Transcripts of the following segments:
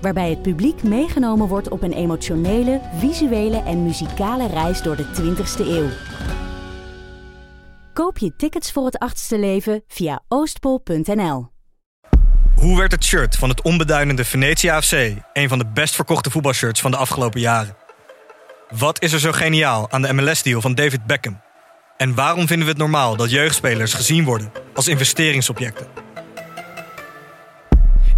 Waarbij het publiek meegenomen wordt op een emotionele, visuele en muzikale reis door de 20ste eeuw. Koop je tickets voor het achtste leven via oostpol.nl. Hoe werd het shirt van het onbeduidende Venetia FC een van de best verkochte voetbalshirts van de afgelopen jaren? Wat is er zo geniaal aan de MLS-deal van David Beckham? En waarom vinden we het normaal dat jeugdspelers gezien worden als investeringsobjecten?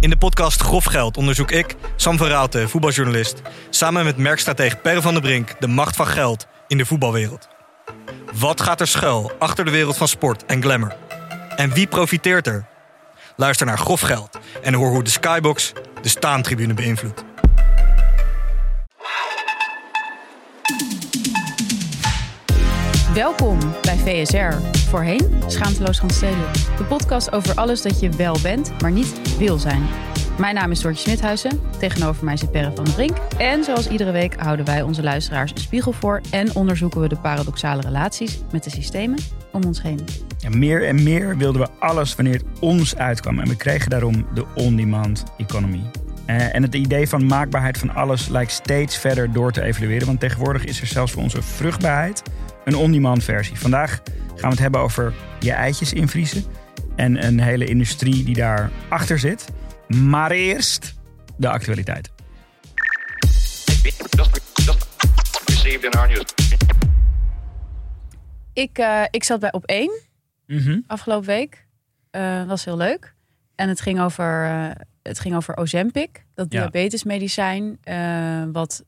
In de podcast Grof Geld onderzoek ik, Sam van voetbaljournalist, samen met merkstratege Per van der Brink de macht van geld in de voetbalwereld. Wat gaat er schuil achter de wereld van sport en glamour? En wie profiteert er? Luister naar Grof Geld en hoor hoe de Skybox de staantribune beïnvloedt. Welkom VSR. Voorheen Schaamteloos gaan stelen. De podcast over alles dat je wel bent, maar niet wil zijn. Mijn naam is Doortje Smithuizen. Tegenover mij zit Perre van der Brink. En zoals iedere week houden wij onze luisteraars een spiegel voor... en onderzoeken we de paradoxale relaties met de systemen om ons heen. En meer en meer wilden we alles wanneer het ons uitkwam. En we kregen daarom de on-demand economy. Eh, en het idee van maakbaarheid van alles lijkt steeds verder door te evolueren. Want tegenwoordig is er zelfs voor onze vruchtbaarheid een on-demand versie. Vandaag gaan we het hebben over je eitjes invriezen. En een hele industrie die daar achter zit. Maar eerst de actualiteit. Ik, eh, ik zat bij op één Mhm. afgelopen week. Dat was heel leuk. En het ging over, eh, het ging over Ozempic, dat Ja. diabetesmedicijn, eh, wat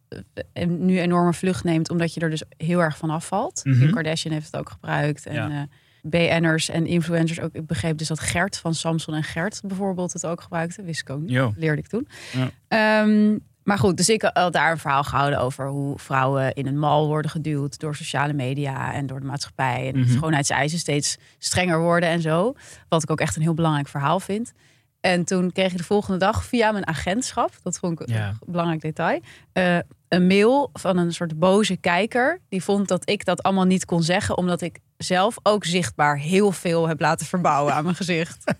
eh, nu enorme vlucht neemt, omdat je er dus heel erg van afvalt. Mhm. Kim Kardashian heeft het ook gebruikt. En Ja. eh, BN'ers en influencers ook. Ik begreep dus dat Gert van Samson en Gert bijvoorbeeld het ook gebruikte. Wist ik ook niet. Leerde ik toen. Ja. Ehm, maar goed, dus ik had daar een verhaal gehouden over hoe vrouwen in een mal worden geduwd door sociale media en door de maatschappij. En Mhm. schoonheidseisen steeds strenger worden en zo. Wat ik ook echt een heel belangrijk verhaal vind. En toen kreeg ik de volgende dag via mijn agentschap, dat vond ik Ja. een belangrijk detail, eh, een mail van een soort boze kijker. Die vond dat ik dat allemaal niet kon zeggen, omdat ik zelf ook zichtbaar heel veel heb laten verbouwen aan mijn gezicht.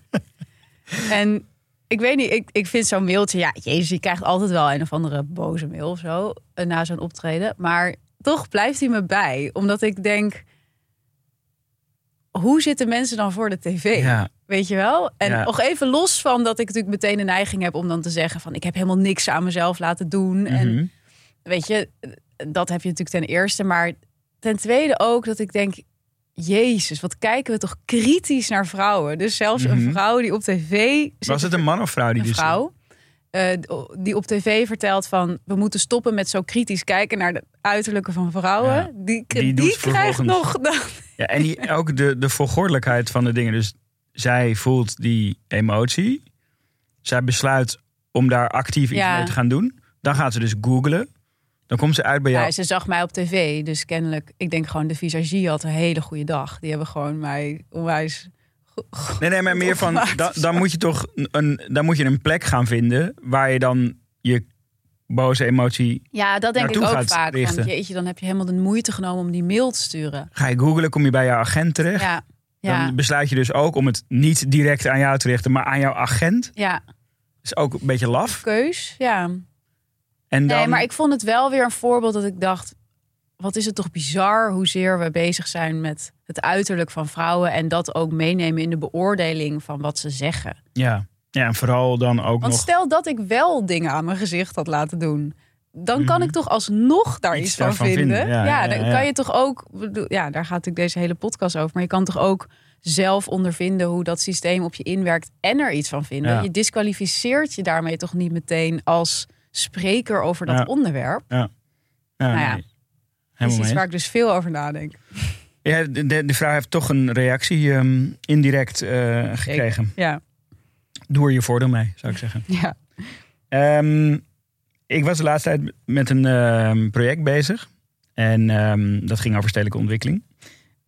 en ik weet niet, ik, ik vind zo'n mailtje, ja, jezus, je krijgt altijd wel een of andere boze mail of zo eh, na zo'n optreden. Maar toch blijft hij me bij, omdat ik denk, hoe zitten mensen dan voor de tv? Ja, Weet je wel? En Ja. nog even los van dat ik natuurlijk meteen de neiging heb om dan te zeggen van ik heb helemaal niks aan mezelf laten doen. En Mhm. weet je, dat heb je natuurlijk ten eerste. Maar ten tweede ook dat ik denk, Jezus, wat kijken we toch kritisch naar vrouwen. Dus zelfs een Mhm. vrouw die op tv... zit Was het een man of vrouw die een vrouw eh, die op tv vertelt van we moeten stoppen met zo kritisch kijken naar de uiterlijke van vrouwen. Ja, die die krijgt nog. Ja, en die, ook de, de volgordelijkheid van de dingen. Dus zij voelt die emotie. Zij besluit om daar actief iets Ja. mee te gaan doen. Dan gaat ze dus googlen. Dan komt ze uit bij jou. Ja, ze zag mij op tv, dus kennelijk. Ik denk gewoon de visagie had een hele goede dag. Die hebben gewoon mij onwijs. Nee, nee, maar meer van, dan, moet je toch een, dan moet je een plek gaan vinden waar je dan je boze emotie. Ja, dat denk ik ook vaak. richten. Want jeetje, dan heb je helemaal de moeite genomen om die mail te sturen. Ga je googlen, kom je bij jouw agent terecht. Ja, ja, Dan besluit je dus ook om het niet direct aan jou te richten, maar aan jouw agent. ja. Is ook een beetje laf. Keus, ja. En dan, Nee, maar ik vond het wel weer een voorbeeld dat ik dacht... wat is het toch bizar hoezeer we bezig zijn met het uiterlijk van vrouwen... en dat ook meenemen in de beoordeling van wat ze zeggen. ja. ja, en vooral dan ook Want nog stel dat ik wel dingen aan mijn gezicht had laten doen. Dan kan Mhm. ik toch alsnog daar Iets iets, van vinden. vinden, ja, ja, dan ja. kan je toch ook. Ja, daar gaat natuurlijk deze hele podcast over. Maar je kan toch ook zelf ondervinden hoe dat systeem op je inwerkt en er iets van vinden. Ja. Je disqualificeert je daarmee toch niet meteen als spreker over dat Ja. onderwerp. Ja, Nou ja, nee. Dat is iets waar ik dus veel over nadenk. Ja, de, de, vrouw heeft toch een reactie ehm, indirect eh, gekregen. Ja, Doe er je voordeel mee, zou ik zeggen. ja. Ehm, ik was de laatste tijd met een ehm, project bezig. En dat ging over stedelijke ontwikkeling.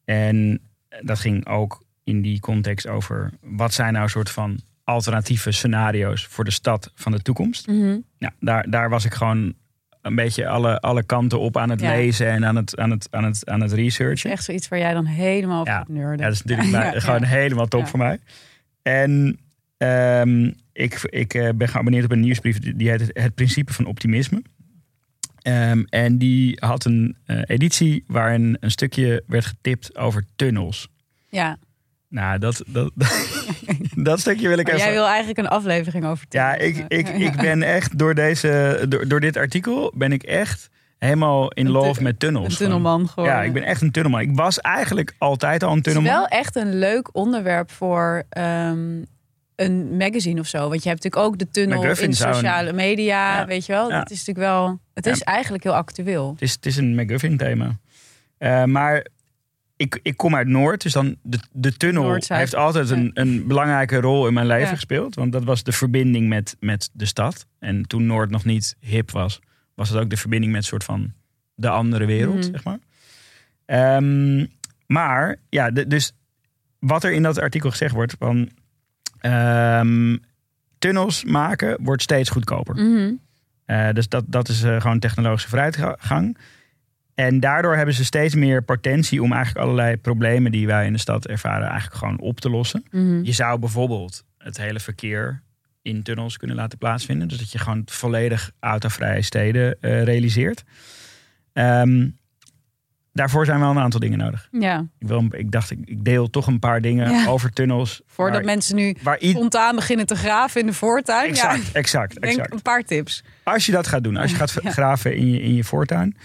En dat ging ook in die context over wat zijn nou een soort van alternatieve scenario's voor de stad van de toekomst. Ja, daar, daar was ik gewoon een beetje alle, alle kanten op aan het Ja. lezen en aan het, aan het, aan het, aan het researchen. echt zoiets waar jij dan helemaal Ja. op neurde. Ja, dat is natuurlijk Ja, maar ja, gewoon helemaal top voor mij. En ehm, ik, ik eh, ben geabonneerd op een nieuwsbrief die heet het, principe van optimisme. Ehm, en die had een eh, editie waarin een stukje werd getipt over tunnels. Ja, Nou, dat, dat, dat stukje wil ik maar even... jij wil eigenlijk een aflevering over Ja, ik, ik, ik ben echt door, deze, door, door dit artikel ben ik echt helemaal in love met tunnels. Een tunnelman gewoon. Ja, ik ben echt een tunnelman. Ik was eigenlijk altijd al een Het is tunnelman. wel echt een leuk onderwerp voor ehm, een magazine of zo. Want je hebt natuurlijk ook de tunnel McGuffin in sociale media, Ja. weet je wel. Ja. Dat is natuurlijk wel... Het Ja. is eigenlijk heel actueel. Het is, het is een McGuffin-thema. Eh, maar ik, ik kom uit Noord, dus dan de, de tunnel Noord-Zuid. heeft altijd een, een belangrijke rol in mijn leven Ja. gespeeld. Want dat was de verbinding met, met de stad. En toen Noord nog niet hip was, was het ook de verbinding met soort van de andere wereld, Mhm. zeg maar. Ehm, maar, ja, de- dus wat er in dat artikel gezegd wordt van... ehm, tunnels maken wordt steeds goedkoper. Mhm. Eh, dus dat, dat is eh, gewoon technologische vooruitgang. En daardoor hebben ze steeds meer potentie om eigenlijk allerlei problemen die wij in de stad ervaren, eigenlijk gewoon op te lossen. Mhm. Je zou bijvoorbeeld het hele verkeer in tunnels kunnen laten plaatsvinden. Dus dat je gewoon volledig autovrije steden eh, realiseert. Ehm, daarvoor zijn wel een aantal dingen nodig. Ja, Ik, wil, ik dacht, ik, deel toch een paar dingen Ja. over tunnels. voordat waar, mensen nu waar spontaan beginnen te graven in de voortuin. Exact, Ja, exact, denk exact. een paar tips. Als je dat gaat doen, als je gaat Ja. graven in je, in je voortuin,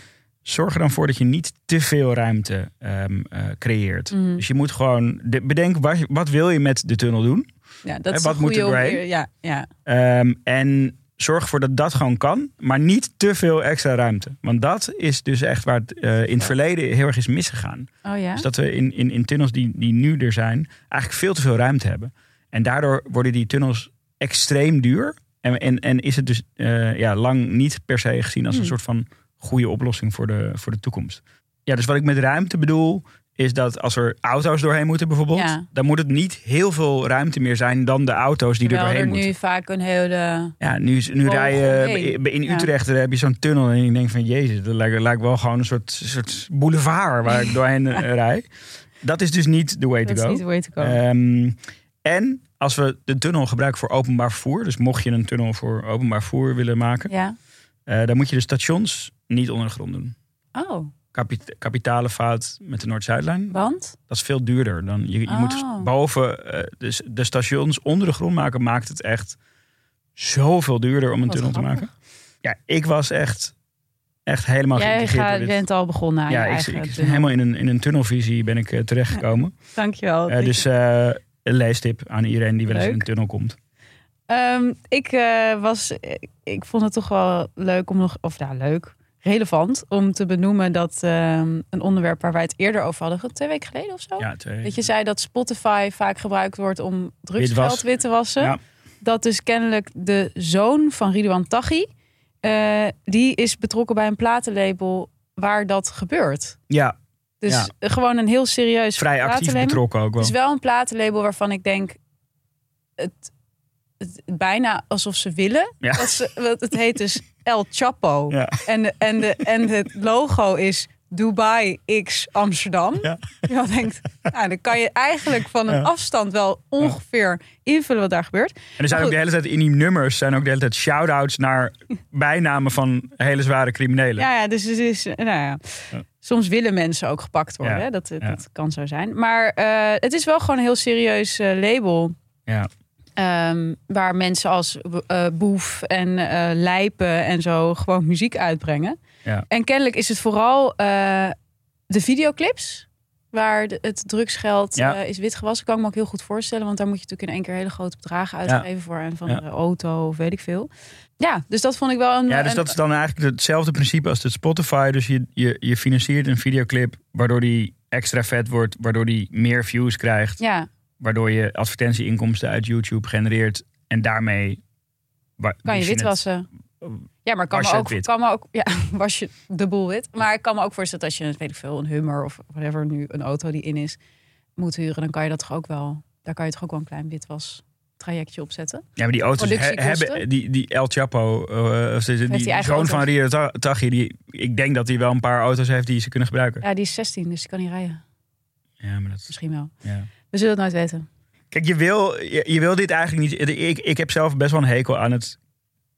zorg er dan voor dat je niet te veel ruimte ehm, eh, creëert. Mhm. Dus je moet gewoon de, bedenk wat, wat wil je met de tunnel doen. Ja, dat is wat een moet er doorheen? Ja, ja. Ehm, en zorg ervoor dat dat gewoon kan, maar niet te veel extra ruimte. Want dat is dus echt waar het eh, in het verleden heel erg is misgegaan. Oh ja? Dus dat we in, in, in tunnels die, die nu er zijn, eigenlijk veel te veel ruimte hebben. En daardoor worden die tunnels extreem duur. En, en, en is het dus eh, ja, lang niet per se gezien als een Hmm. soort van goede oplossing voor de, voor de toekomst. Ja, dus wat ik met ruimte bedoel, is dat als er auto's doorheen moeten bijvoorbeeld, Ja. dan moet het niet heel veel ruimte meer zijn dan de auto's die Terwijl er doorheen er nu moeten. vaak een hele... Ja, nu, nu rij je in Ja. Utrecht daar heb je zo'n tunnel en ik denk van jezus, dat lijkt, lijkt wel gewoon een soort, soort boulevard waar ik doorheen eh, rij. Dat is dus niet the way Dat to is go. niet the way to go. Ehm, en als we de tunnel gebruiken voor openbaar vervoer, dus mocht je een tunnel voor openbaar vervoer willen maken, ja. eh, dan moet je de stations niet onder de grond doen. Oh, Kapit- kapitale fout met de Noord-Zuidlijn. want? Dat is veel duurder. Dan je, je moet Oh. boven dus de stations onder de grond maken, maakt het echt zoveel duurder om een Wat tunnel te maken. Ja, ik was echt, echt helemaal Jij gaat, dit. bent al begonnen aan ja, ik, tunnel. helemaal in een, in een tunnelvisie ben ik eh, terechtgekomen. Dankjewel. Eh, dus een leestip aan iedereen die wel eens in een tunnel komt. Ehm, ik was, ik vond het toch wel leuk om nog, of ja, leuk, relevant om te benoemen dat ehm, een onderwerp waar wij het eerder over hadden, twee weken geleden of zo. Ja, twee. Dat je zei dat Spotify vaak gebruikt wordt om drugsgeld wit te wassen. Ja. Dat dus kennelijk de zoon van Ridwan Taghi, eh, die is betrokken bij een platenlabel waar dat gebeurt. ja, Dus Ja. gewoon een heel serieus vrij actief betrokken ook wel. Het is wel een platenlabel waarvan ik denk... Het, het, bijna alsof ze willen. Ja. Dat ze, want het heet dus El Chapo. Ja. En, de, en, de, en het logo is Dubai X Amsterdam. Ja. Je denkt, nou, dan kan je eigenlijk van een Ja. afstand wel ongeveer invullen wat daar gebeurt. En er zijn ook de hele tijd in die nummers zijn ook de hele tijd shout-outs naar bijnamen van hele zware criminelen. Ja, ja dus het is, nou ja. Soms willen mensen ook gepakt worden. Hè? Dat, dat kan zo zijn. Maar eh, het is wel gewoon een heel serieus eh, label. Ja. Ehm, waar mensen als eh, Boef en eh, Lijpen en zo gewoon muziek uitbrengen. Ja. En kennelijk is het vooral eh, de videoclips. Waar de- het drugsgeld Ja. is witgewassen. Kan ik me ook heel goed voorstellen. Want daar moet je natuurlijk in één keer hele grote bedragen uitgeven voor een van de auto of weet ik veel. Ja, dus dat vond ik wel een. Ja, dus een- dat is dan eigenlijk hetzelfde principe als de Spotify. Dus je, je, je financiert een videoclip waardoor die extra vet wordt, waardoor die meer views krijgt, ja, waardoor je advertentieinkomsten uit YouTube genereert en daarmee kan je het witwassen. Ja, maar kan me ook, kan me ook, ja, was je de boel wit. Maar ik kan me ook voorstellen dat als je, weet ik veel, een Hummer of whatever nu een auto die in is, moet huren, dan kan je dat toch ook wel, daar kan je toch ook wel een klein witwas trajectje op zetten. Ja, maar die auto's he- hebben die, die El Chapo, eh, of die, die, die eigen zoon van? Rio Ta- Taghi, die, ik denk dat hij wel een paar auto's heeft die ze kunnen gebruiken. Ja, die is 16, dus die kan niet rijden. Ja, maar dat, Misschien wel. ja. We zullen het nooit weten. Kijk, je wil, je, je wil dit eigenlijk niet. Ik, ik heb zelf best wel een hekel aan het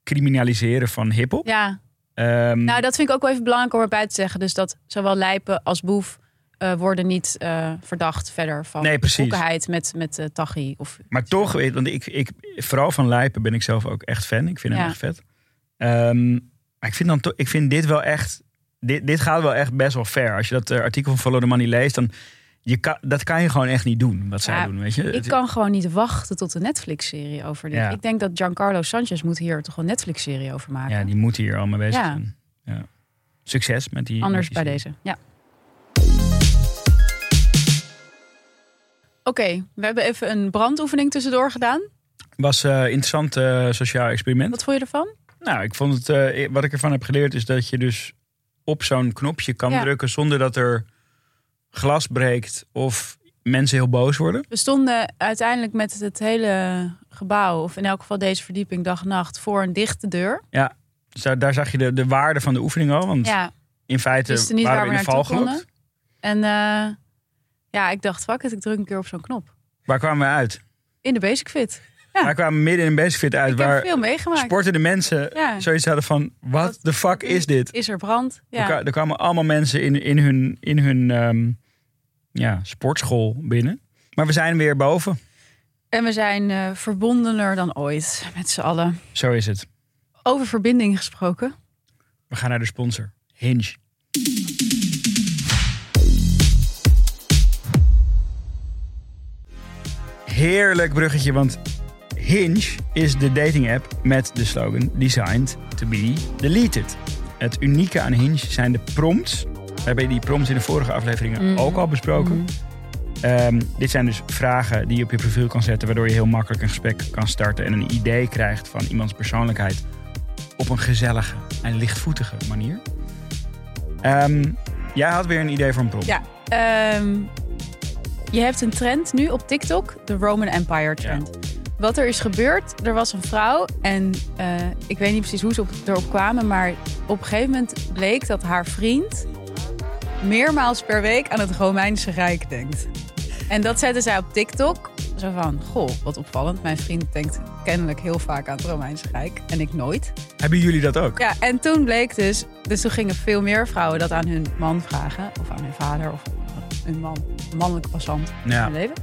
criminaliseren van hiphop. Ja, Ehm, nou dat vind ik ook wel even belangrijk om erbij te zeggen. Dus dat zowel Lijpen als Boef eh, worden niet eh, verdacht verder van Nee, betrokkenheid met, met eh Taghi. Of, maar toch, weet, want ik, ik, vooral van Lijpen ben ik zelf ook echt fan. Ik vind hem Ja. echt vet. Ehm, maar ik vind, dan ik vind dit wel echt. Dit, dit gaat wel echt best wel ver. Als je dat artikel van Follow the Money leest, dan. Je kan, dat kan je gewoon echt niet doen, wat zij Ja, doen. Weet je? Ik kan gewoon niet wachten tot de Netflix-serie over dit. Ja. Ik denk dat Giancarlo Sanchez moet hier toch een Netflix-serie over maken. Ja, die moeten hier al mee bezig Ja. zijn. Ja. Succes met die. Anders met die bij serie. deze. Ja. Oké, we hebben even een brandoefening tussendoor gedaan. Was een interessant eh, sociaal experiment. Wat vond je ervan? Nou, ik vond het. eh, wat ik ervan heb geleerd is dat je dus op zo'n knopje kan drukken zonder dat er glas breekt of mensen heel boos worden. We stonden uiteindelijk met het hele gebouw, of in elk geval deze verdieping dag en nacht, voor een dichte deur. Dus daar, daar zag je de, de waarde van de oefening al. Want Ja, in feite waren waar we in de val gelokt. En eh, ja, ik dacht, fuck it, ik druk een keer op zo'n knop. Waar kwamen we uit? In de basic fit. Ja. Wij kwamen midden in een basic fit uit ik waar veel meegemaakt. sportende mensen Ja. zoiets hadden van, wat de fuck is dit? Is er brand? Er, Ja. er kwamen allemaal mensen in, in hun, in hun ehm, ja, sportschool binnen. Maar we zijn weer boven. En we zijn eh, verbondener dan ooit met z'n allen. Zo is het. Over verbinding gesproken. We gaan naar de sponsor. Hinge. Heerlijk bruggetje, want Hinge is de dating app met de slogan Designed to be deleted. Het unieke aan Hinge zijn de prompts. We hebben die prompts in de vorige afleveringen Mhm. ook al besproken. Mhm. Ehm, dit zijn dus vragen die je op je profiel kan zetten, waardoor je heel makkelijk een gesprek kan starten en een idee krijgt van iemands persoonlijkheid op een gezellige en lichtvoetige manier. Ehm, jij had weer een idee voor een prompt. Ja. Ehm, je hebt een trend nu op TikTok, de Roman Empire trend. Wat er is gebeurd, er was een vrouw en eh, ik weet niet precies hoe ze op, erop kwamen, maar op een gegeven moment bleek dat haar vriend meermaals per week aan het Romeinse Rijk denkt. En dat zette zij op TikTok. Zo van, goh, wat opvallend. Mijn vriend denkt kennelijk heel vaak aan het Romeinse Rijk en ik nooit. Hebben jullie dat ook? Ja, en toen bleek dus, dus toen gingen veel meer vrouwen dat aan hun man vragen, of aan hun vader, of hun man, een mannelijke passant in hun leven.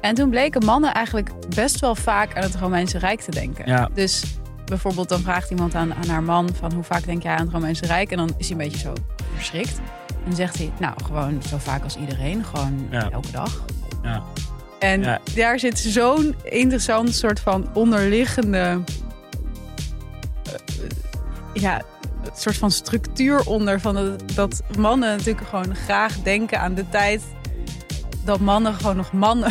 En toen bleken mannen eigenlijk best wel vaak aan het Romeinse Rijk te denken. Ja. Dus bijvoorbeeld dan vraagt iemand aan, aan haar man van hoe vaak denk jij aan het Romeinse Rijk? En dan is hij een beetje zo verschrikt. En dan zegt hij, nou gewoon zo vaak als iedereen, gewoon Ja. elke dag. Ja. En Ja. daar zit zo'n interessant soort van onderliggende. eh, ja, soort van structuur onder. Van dat, dat mannen natuurlijk gewoon graag denken aan de tijd. Dat mannen gewoon nog mannen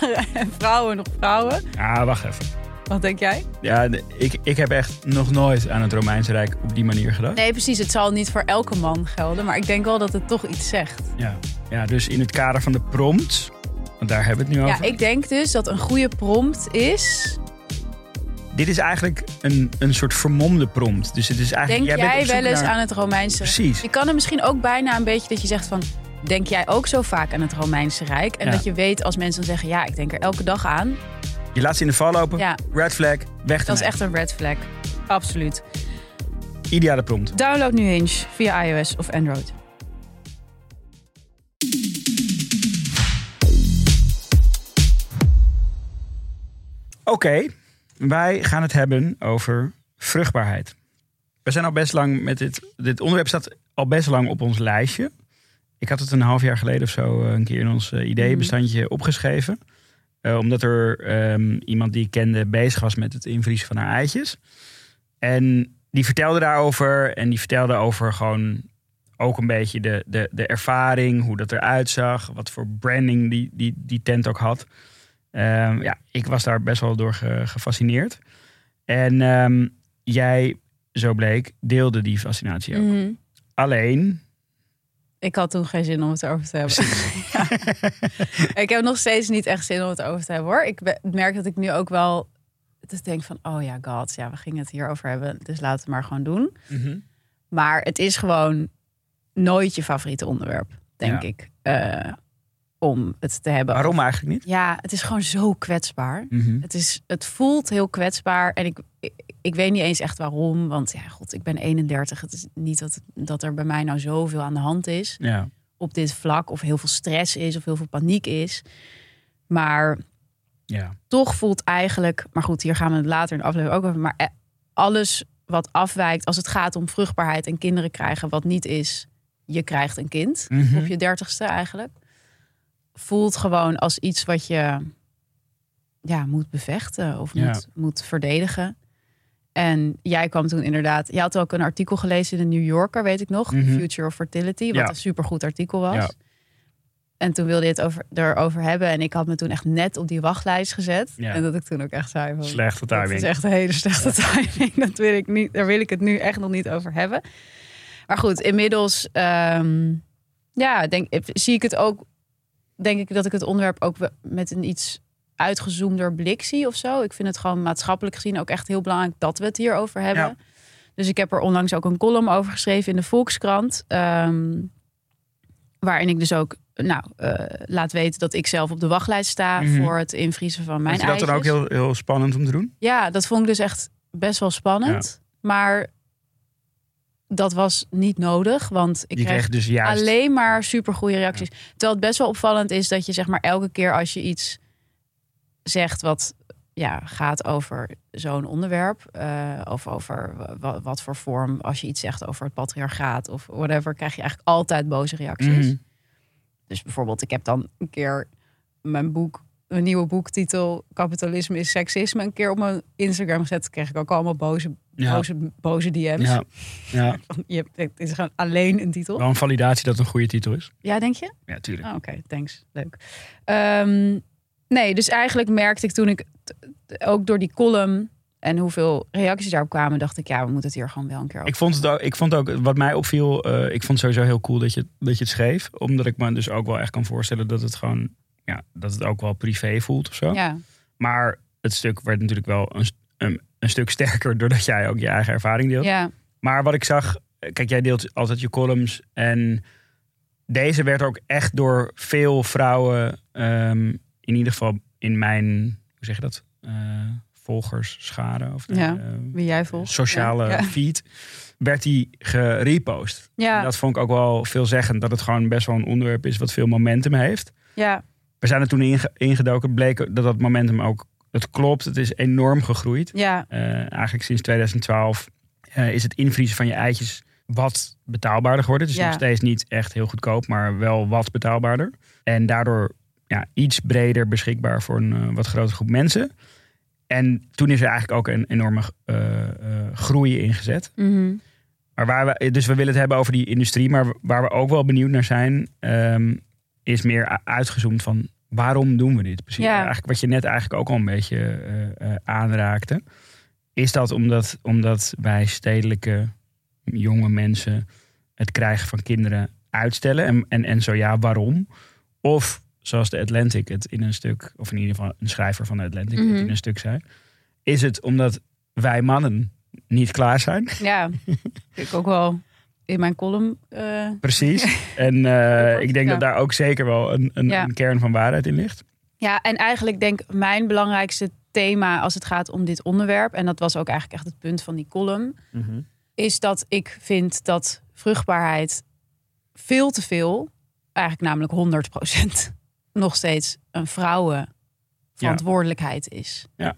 waren en vrouwen nog vrouwen. Ah, wacht even. Wat denk jij? Ja, ik, ik heb echt nog nooit aan het Romeinse Rijk op die manier gedacht. Nee, precies. Het zal niet voor elke man gelden. Maar ik denk wel dat het toch iets zegt. Ja. ja, dus in het kader van de prompts, want daar hebben we het nu Ja, over. ik denk dus dat een goede prompt is. Dit is eigenlijk een, een soort vermomde prompt. Dus het is Denk eigenlijk. jij, bent op zoek wel eens naar- aan het Romeinse Precies. Je kan er misschien ook bijna een beetje dat je zegt van... Denk jij ook zo vaak aan het Romeinse Rijk? En Ja. dat je weet als mensen dan zeggen... Ja, ik denk er elke dag aan. Je laat ze in de val lopen. Ja, Red flag, weg dat is echt een red flag. Absoluut. Ideale prompt. Download nu Hinge via iOS of Android. Oké, wij gaan het hebben over vruchtbaarheid. We zijn al best lang met dit. Dit onderwerp staat al best lang op ons lijstje. Ik had het een half jaar geleden of zo eh, een keer in ons eh, ideeënbestandje opgeschreven. Eh, omdat er ehm, iemand die ik kende bezig was met het invriezen van haar eitjes. En die vertelde daarover. En die vertelde over gewoon ook een beetje de, de, de ervaring, hoe dat eruit zag, wat voor branding die, die, die tent ook had. Ehm, ja, ik was daar best wel door ge- gefascineerd. En ehm, jij zo bleek, deelde die fascinatie ook. Mhm. Alleen, Ik had toen geen zin om het erover te hebben. Ja. Ik heb nog steeds niet echt zin om het over te hebben hoor. Ik merk dat ik nu ook wel dus denk van, oh ja, god, ja, we gingen het hierover hebben, dus laten we het maar gewoon doen. Maar het is gewoon nooit je favoriete onderwerp, denk Ja. ik, eh, om het te hebben. waarom eigenlijk niet? Ja, het is gewoon zo kwetsbaar. Mhm. Het, is, het voelt heel kwetsbaar. En ik, ik, ik weet niet eens echt waarom. Want ja, god, ik ben 31. Het is niet dat, dat er bij mij nou zoveel aan de hand is Ja. op dit vlak. Of heel veel stress is of heel veel paniek is. Maar ja. toch voelt eigenlijk... Maar goed, hier gaan we het later in de aflevering ook over. Maar eh, alles wat afwijkt als het gaat om vruchtbaarheid en kinderen krijgen... wat niet is, je krijgt een kind Mhm. op je dertigste eigenlijk. Voelt gewoon als iets wat je ja, moet bevechten of Ja. moet, moet verdedigen. En jij kwam toen inderdaad... Je had ook een artikel gelezen in de New Yorker, weet ik nog. Mhm. Future of Fertility, wat Ja. een supergoed artikel was. Ja. En toen wilde je het over, erover hebben. En ik had me toen echt net op die wachtlijst gezet. Ja. En dat ik toen ook echt zei van... Slechte Dat timing. is echt een hele slechte timing. Dat wil ik niet, daar wil ik het nu echt nog niet over hebben. Maar goed, inmiddels ehm, ja, denk, zie ik het ook. Denk ik dat ik het onderwerp ook met een iets uitgezoomder blik zie of zo. Ik vind het gewoon maatschappelijk gezien ook echt heel belangrijk dat we het hierover hebben. Ja. Dus ik heb er onlangs ook een column over geschreven in de Volkskrant. ehm, waarin ik dus ook nou, eh, laat weten dat ik zelf op de wachtlijst sta Mhm. voor het invriezen van mijn je dat dan ook heel, heel spannend om te doen? Ja, dat vond ik dus echt best wel spannend. Maar dat was niet nodig, want ik Je kreeg kreeg dus juist... alleen maar supergoeie reacties. Terwijl het best wel opvallend is dat je zeg maar elke keer als je iets zegt wat ja, gaat over zo'n onderwerp, eh, of over wa- wat voor vorm, als je iets zegt over het patriarchaat of whatever, krijg je eigenlijk altijd boze reacties. Mhm. Dus bijvoorbeeld, ik heb dan een keer mijn boek, een nieuwe boektitel, Kapitalisme is Seksisme, een keer op mijn Instagram gezet. Kreeg ik ook allemaal boze, Ja. boze, boze DM's. Ja. ja, Je hebt, het is gewoon alleen een titel. wel een validatie dat het een goede titel is. Ja, denk je? Ja, tuurlijk. Oh, Oké, thanks. Leuk. Ehm, nee, dus eigenlijk merkte ik toen ik ook door die column en hoeveel reacties daarop kwamen, dacht ik, ja, we moeten het hier gewoon wel een keer over. Ik vond het ook, ik vond ook wat mij opviel, eh, ik vond het sowieso heel cool dat je, dat je het schreef. Omdat ik me dus ook wel echt kan voorstellen dat het gewoon, ja, dat het ook wel privé voelt of zo. Ja, Maar het stuk werd natuurlijk wel een, een, een stuk sterker doordat jij ook je eigen ervaring deelt. ja, Maar wat ik zag, kijk, jij deelt altijd je columns. En deze werd ook echt door veel vrouwen, ehm, in ieder geval in mijn, hoe zeg je dat, eh volgers, schade of Ja, eh, wie jij volgt. sociale Ja. feed, werd die gerepost. Ja, En Dat vond ik ook wel veelzeggend, dat het gewoon best wel een onderwerp is wat veel momentum heeft. ja, We zijn er toen inge- ingedoken, bleek dat dat momentum ook, het klopt, het is enorm gegroeid. ja, Eh, eigenlijk sinds 2012 eh, is het invriezen van je eitjes wat betaalbaarder geworden. Het is Ja. nog steeds niet echt heel goedkoop, maar wel wat betaalbaarder. En daardoor ja, iets breder beschikbaar voor een eh, wat grotere groep mensen. En toen is er eigenlijk ook een enorme groei ingezet. mhm. Maar waar we, dus we willen het hebben over die industrie, maar waar we ook wel benieuwd naar zijn, ehm, is meer uitgezoomd van waarom doen we dit precies? Ja. Eigenlijk wat je net eigenlijk ook al een beetje eh, aanraakte. Is dat omdat, omdat wij stedelijke jonge mensen het krijgen van kinderen uitstellen? En, en, en zo ja, waarom? Of zoals de Atlantic het in een stuk, of in ieder geval een schrijver van de Atlantic Mhm. het in een stuk zei. Is het omdat wij mannen niet klaar zijn? ja. ik ook wel in mijn column. eh, Precies. En eh, ik denk ja. dat daar ook zeker wel een, een, Ja. een kern van waarheid in ligt. Ja, en eigenlijk denk ik mijn belangrijkste thema als het gaat om dit onderwerp, en dat was ook eigenlijk echt het punt van die column, is dat ik vind dat vruchtbaarheid veel te veel, eigenlijk namelijk 100%, nog steeds een vrouwenverantwoordelijkheid is. Ja.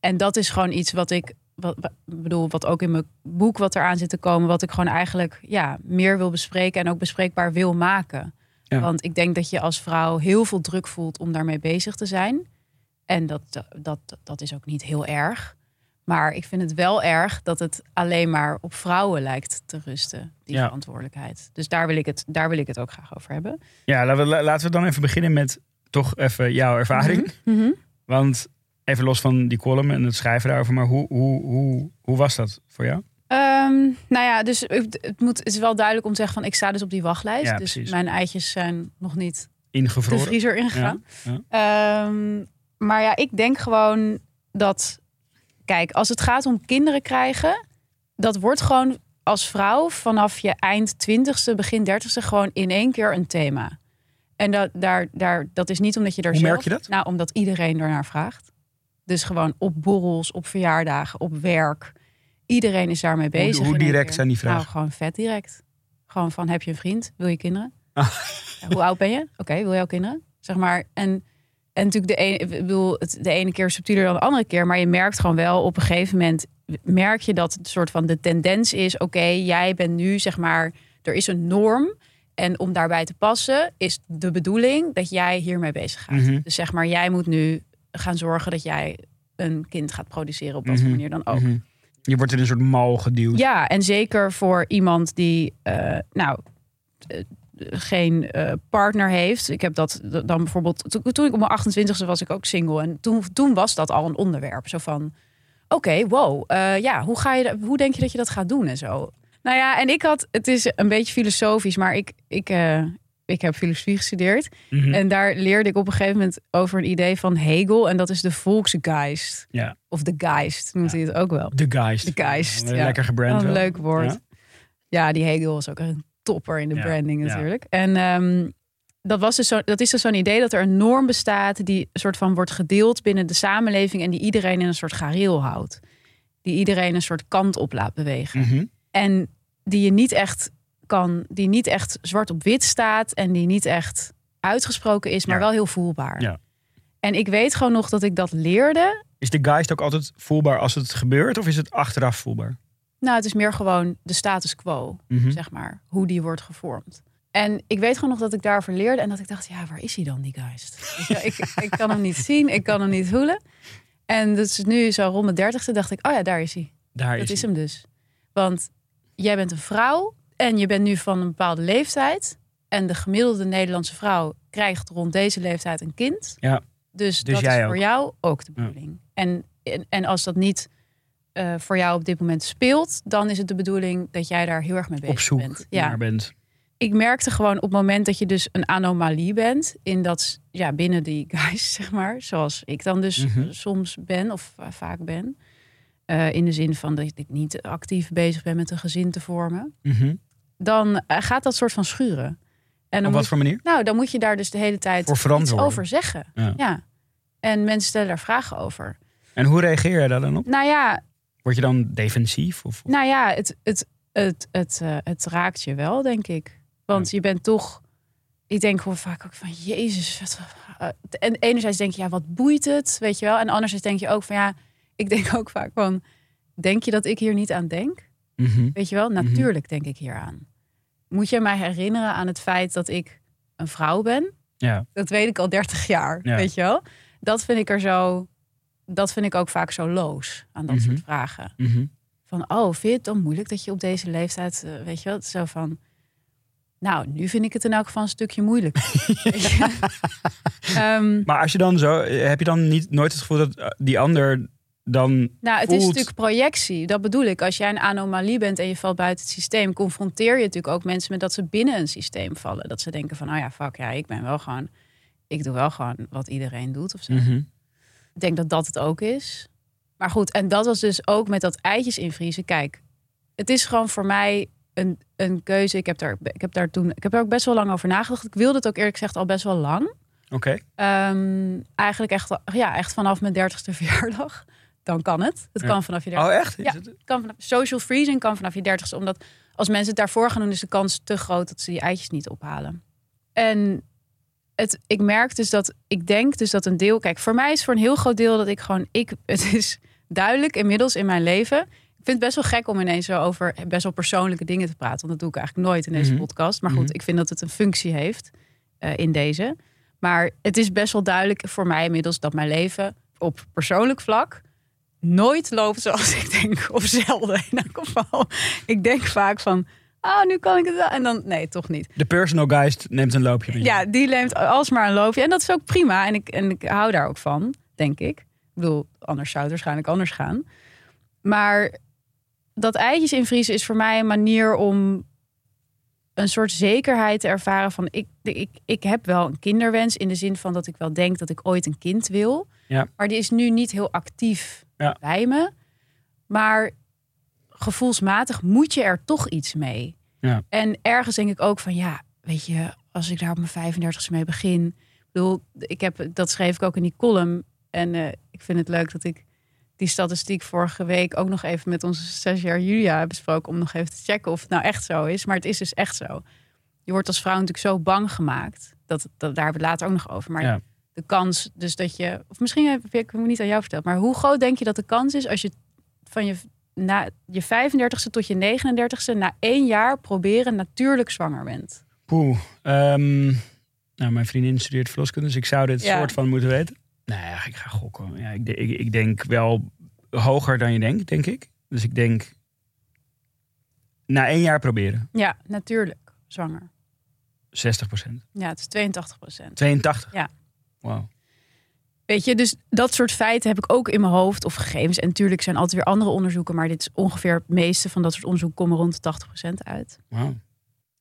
En dat is gewoon iets wat ik, wat, bedoel, wat ook in mijn boek wat eraan zit te komen, wat ik gewoon eigenlijk ja, meer wil bespreken en ook bespreekbaar wil maken. Ja. Want ik denk dat je als vrouw heel veel druk voelt om daarmee bezig te zijn. En dat, dat, dat is ook niet heel erg. Maar ik vind het wel erg dat het alleen maar op vrouwen lijkt te rusten, die Ja. verantwoordelijkheid. Dus daar wil, ik het, daar wil ik het ook graag over hebben. Ja, laten we, laten we dan even beginnen met toch even jouw ervaring. Mhm. Want even los van die column en het schrijven daarover, maar hoe, hoe, hoe, hoe was dat voor jou? Ehm, nou ja, dus het, moet, het is wel duidelijk om te zeggen van ik sta dus op die wachtlijst. Ja, dus precies. mijn eitjes zijn nog niet de Ingevroren. vriezer ingegaan. Ja, Ehm, maar ja, ik denk gewoon dat, kijk, als het gaat om kinderen krijgen, dat wordt gewoon als vrouw vanaf je eind twintigste, begin dertigste gewoon in één keer een thema. En dat, daar, daar, dat is niet omdat je er Hoe zelf... merk je dat? Nou, omdat iedereen ernaar vraagt. Dus gewoon op borrels, op verjaardagen, op werk. Iedereen is daarmee bezig. hoe direct zijn die vragen? Nou, gewoon vet direct. Gewoon van, heb je een vriend? Wil je kinderen? Ah. Hoe oud ben je? Oké, wil je ook kinderen? Zeg maar. En, en natuurlijk de ene, ik bedoel, het, de ene keer subtieler dan de andere keer. Maar je merkt gewoon wel op een gegeven moment... merk je dat het soort van de tendens is... oké, jij bent nu, zeg maar... er is een norm... En om daarbij te passen is de bedoeling dat jij hiermee bezig gaat. Mhm. Dus zeg maar, jij moet nu gaan zorgen dat jij een kind gaat produceren op wat voor Mhm. manier dan ook. Mhm. Je wordt in een soort mal geduwd. Ja, en zeker voor iemand die, eh, nou, eh, geen eh, partner heeft. Ik heb dat dan bijvoorbeeld. Toen, toen ik op mijn 28e was ik ook single. En toen, toen was dat al een onderwerp. Zo van: oké, wow, eh, ja, hoe, ga je, dat- hoe denk je dat je dat gaat doen en zo? Nou ja, en ik had, het is een beetje filosofisch, maar ik, ik, ik heb filosofie gestudeerd. Mhm. En daar leerde ik op een gegeven moment over een idee van Hegel. En dat is de Volksgeist. Ja. Of de Geist noemt hij het ook wel. De Geist. De Geist, Ja. Lekker gebrand. Een leuk woord. Ja. Die Hegel is ook een topper in de branding natuurlijk. En ehm, dat, was dus zo, dat is dus zo'n idee dat er een norm bestaat die een soort van wordt gedeeld binnen de samenleving en die iedereen in een soort gareel houdt. Die iedereen een soort kant op laat bewegen. Mhm. En die je niet echt kan, die niet echt zwart op wit staat en die niet echt uitgesproken is, maar Ja. wel heel voelbaar. Ja. En ik weet gewoon nog dat ik dat leerde. Is de Geist ook altijd voelbaar als het gebeurt? Of is het achteraf voelbaar? Nou, het is meer gewoon de status quo. Mhm. zeg maar, hoe die wordt gevormd. En ik weet gewoon nog dat ik daarover leerde en dat ik dacht, ja, waar is hij dan, die je, ik, ik kan hem niet zien, ik kan hem niet voelen. En dus nu zo rond mijn dertigste dacht ik, oh ja, daar is hij. Daar Dat is hem dus. Want jij bent een vrouw en je bent nu van een bepaalde leeftijd. En de gemiddelde Nederlandse vrouw krijgt rond deze leeftijd een kind. Ja. Dus, Dus dat jij is ook. voor jou ook de bedoeling. En, en, en als dat niet eh, voor jou op dit moment speelt, dan is het de bedoeling dat jij daar heel erg mee bezig Op zoek bent. Ja naar bent. ik merkte gewoon op het moment dat je dus een anomalie bent in dat ja binnen die guys zeg maar zoals ik dan dus Mhm. soms ben of va- vaak ben Eh, in de zin van dat ik niet actief bezig ben met een gezin te vormen Mhm. Dan eh, gaat dat soort van schuren en dan Op wat moet, voor manier? nou dan moet je daar dus de hele tijd iets over zeggen Ja. ja en mensen stellen daar vragen over En hoe reageer je daar dan op? nou ja Word je dan defensief? Of, of- Nou ja, het, het, het, het, eh, het raakt je wel, denk ik. Want je bent toch. Ik denk gewoon vaak ook van Jezus. Wat, eh, en enerzijds denk je, ja, wat boeit het? Weet je wel. En anderzijds denk je ook van ja, ik denk ook vaak van. Denk je dat ik hier niet aan denk? Mhm. Weet je wel, natuurlijk denk ik hier aan. Moet je mij herinneren aan het feit dat ik een vrouw ben? Ja. Dat weet ik al 30 jaar. Ja. Weet je wel? Dat vind ik er zo. Dat vind ik ook vaak zo loos aan dat Mhm. soort vragen Mhm. van, oh, vind je het dan moeilijk dat je op deze leeftijd, eh, weet je wel, zo van, nou, nu vind ik het in elk geval een stukje moeilijk. Ehm, Maar als je dan zo, heb je dan niet nooit het gevoel dat eh, die ander dan. nou, het is natuurlijk projectie. Dat bedoel ik. Als jij een anomalie bent en je valt buiten het systeem, confronteer je natuurlijk ook mensen met dat ze binnen een systeem vallen. Dat ze denken van, oh ja, fuck, ja, ik ben wel gewoon, ik doe wel gewoon wat iedereen doet of zo. Mhm. Ik denk dat dat het ook is. Maar goed, en dat was dus ook met dat eitjes invriezen. Kijk, het is gewoon voor mij een, een keuze. Ik heb, daar, ik, heb daar toen, ik heb er ook best wel lang over nagedacht. Ik wilde het ook eerlijk gezegd al best wel lang. Oké. Ehm, eigenlijk echt, ja, echt vanaf mijn dertigste verjaardag. Dan kan het. Het Ja. kan vanaf je Oh, dertigste. echt? Is Ja. het- Kan vanaf, social freezing kan vanaf je dertigste. Omdat als mensen het daarvoor gaan doen, is de kans te groot dat ze die eitjes niet ophalen. En het, ik merk dus dat, ik denk dus dat een deel, kijk, voor mij is voor een heel groot deel dat ik gewoon, ik, het is duidelijk inmiddels in mijn leven. Ik vind het best wel gek om ineens zo over best wel persoonlijke dingen te praten. Want dat doe ik eigenlijk nooit in deze Mhm. podcast. Maar goed, Mhm. ik vind dat het een functie heeft eh, in deze. Maar het is best wel duidelijk voor mij inmiddels dat mijn leven op persoonlijk vlak nooit loopt zoals ik denk. Of zelden in elk geval. Ik denk vaak van, ah, nu kan ik het wel. En dan, nee, toch niet. De personal geist neemt een loopje je. Ja, die neemt alsmaar een loopje. En dat is ook prima. En ik, en ik hou daar ook van, denk ik. Ik bedoel, anders zou het waarschijnlijk anders gaan. Maar dat eitjes invriezen is voor mij een manier om een soort zekerheid te ervaren van ik, ik, ik heb wel een kinderwens in de zin van dat ik wel denk dat ik ooit een kind wil. Ja. Maar die is nu niet heel actief Ja. bij me. Maar gevoelsmatig moet je er toch iets mee. Ja. En ergens denk ik ook van ja, weet je, als ik daar op mijn 35ste mee begin. Ik bedoel, ik heb, dat schreef ik ook in die column. En eh, ik vind het leuk dat ik die statistiek vorige week ook nog even met onze stagiair Julia heb besproken. Om nog even te checken of het nou echt zo is. Maar het is dus echt zo. Je wordt als vrouw natuurlijk zo bang gemaakt. Dat, dat, daar hebben we het later ook nog over. Maar Ja. De kans dus dat je... Of misschien heb ik het niet aan jou verteld. Maar hoe groot denk je dat de kans is als je van je, na je 35ste tot je 39ste... na één jaar proberen natuurlijk zwanger bent? Poeh. ehm, nou, mijn vriendin studeert verloskunde, dus ik zou dit Ja. soort van moeten weten. Nou ja, ik ga gokken. Ja, ik, ik, ik denk wel hoger dan je denkt, denk ik. Dus ik denk na één jaar proberen. Ja, natuurlijk zwanger. 60 procent. Ja, het is 82 procent. 82? Ja. Wauw. Weet je, dus dat soort feiten heb ik ook in mijn hoofd of gegevens. En natuurlijk zijn altijd weer andere onderzoeken, maar dit is ongeveer het meeste van dat soort onderzoeken komen rond de 80% uit. Wauw.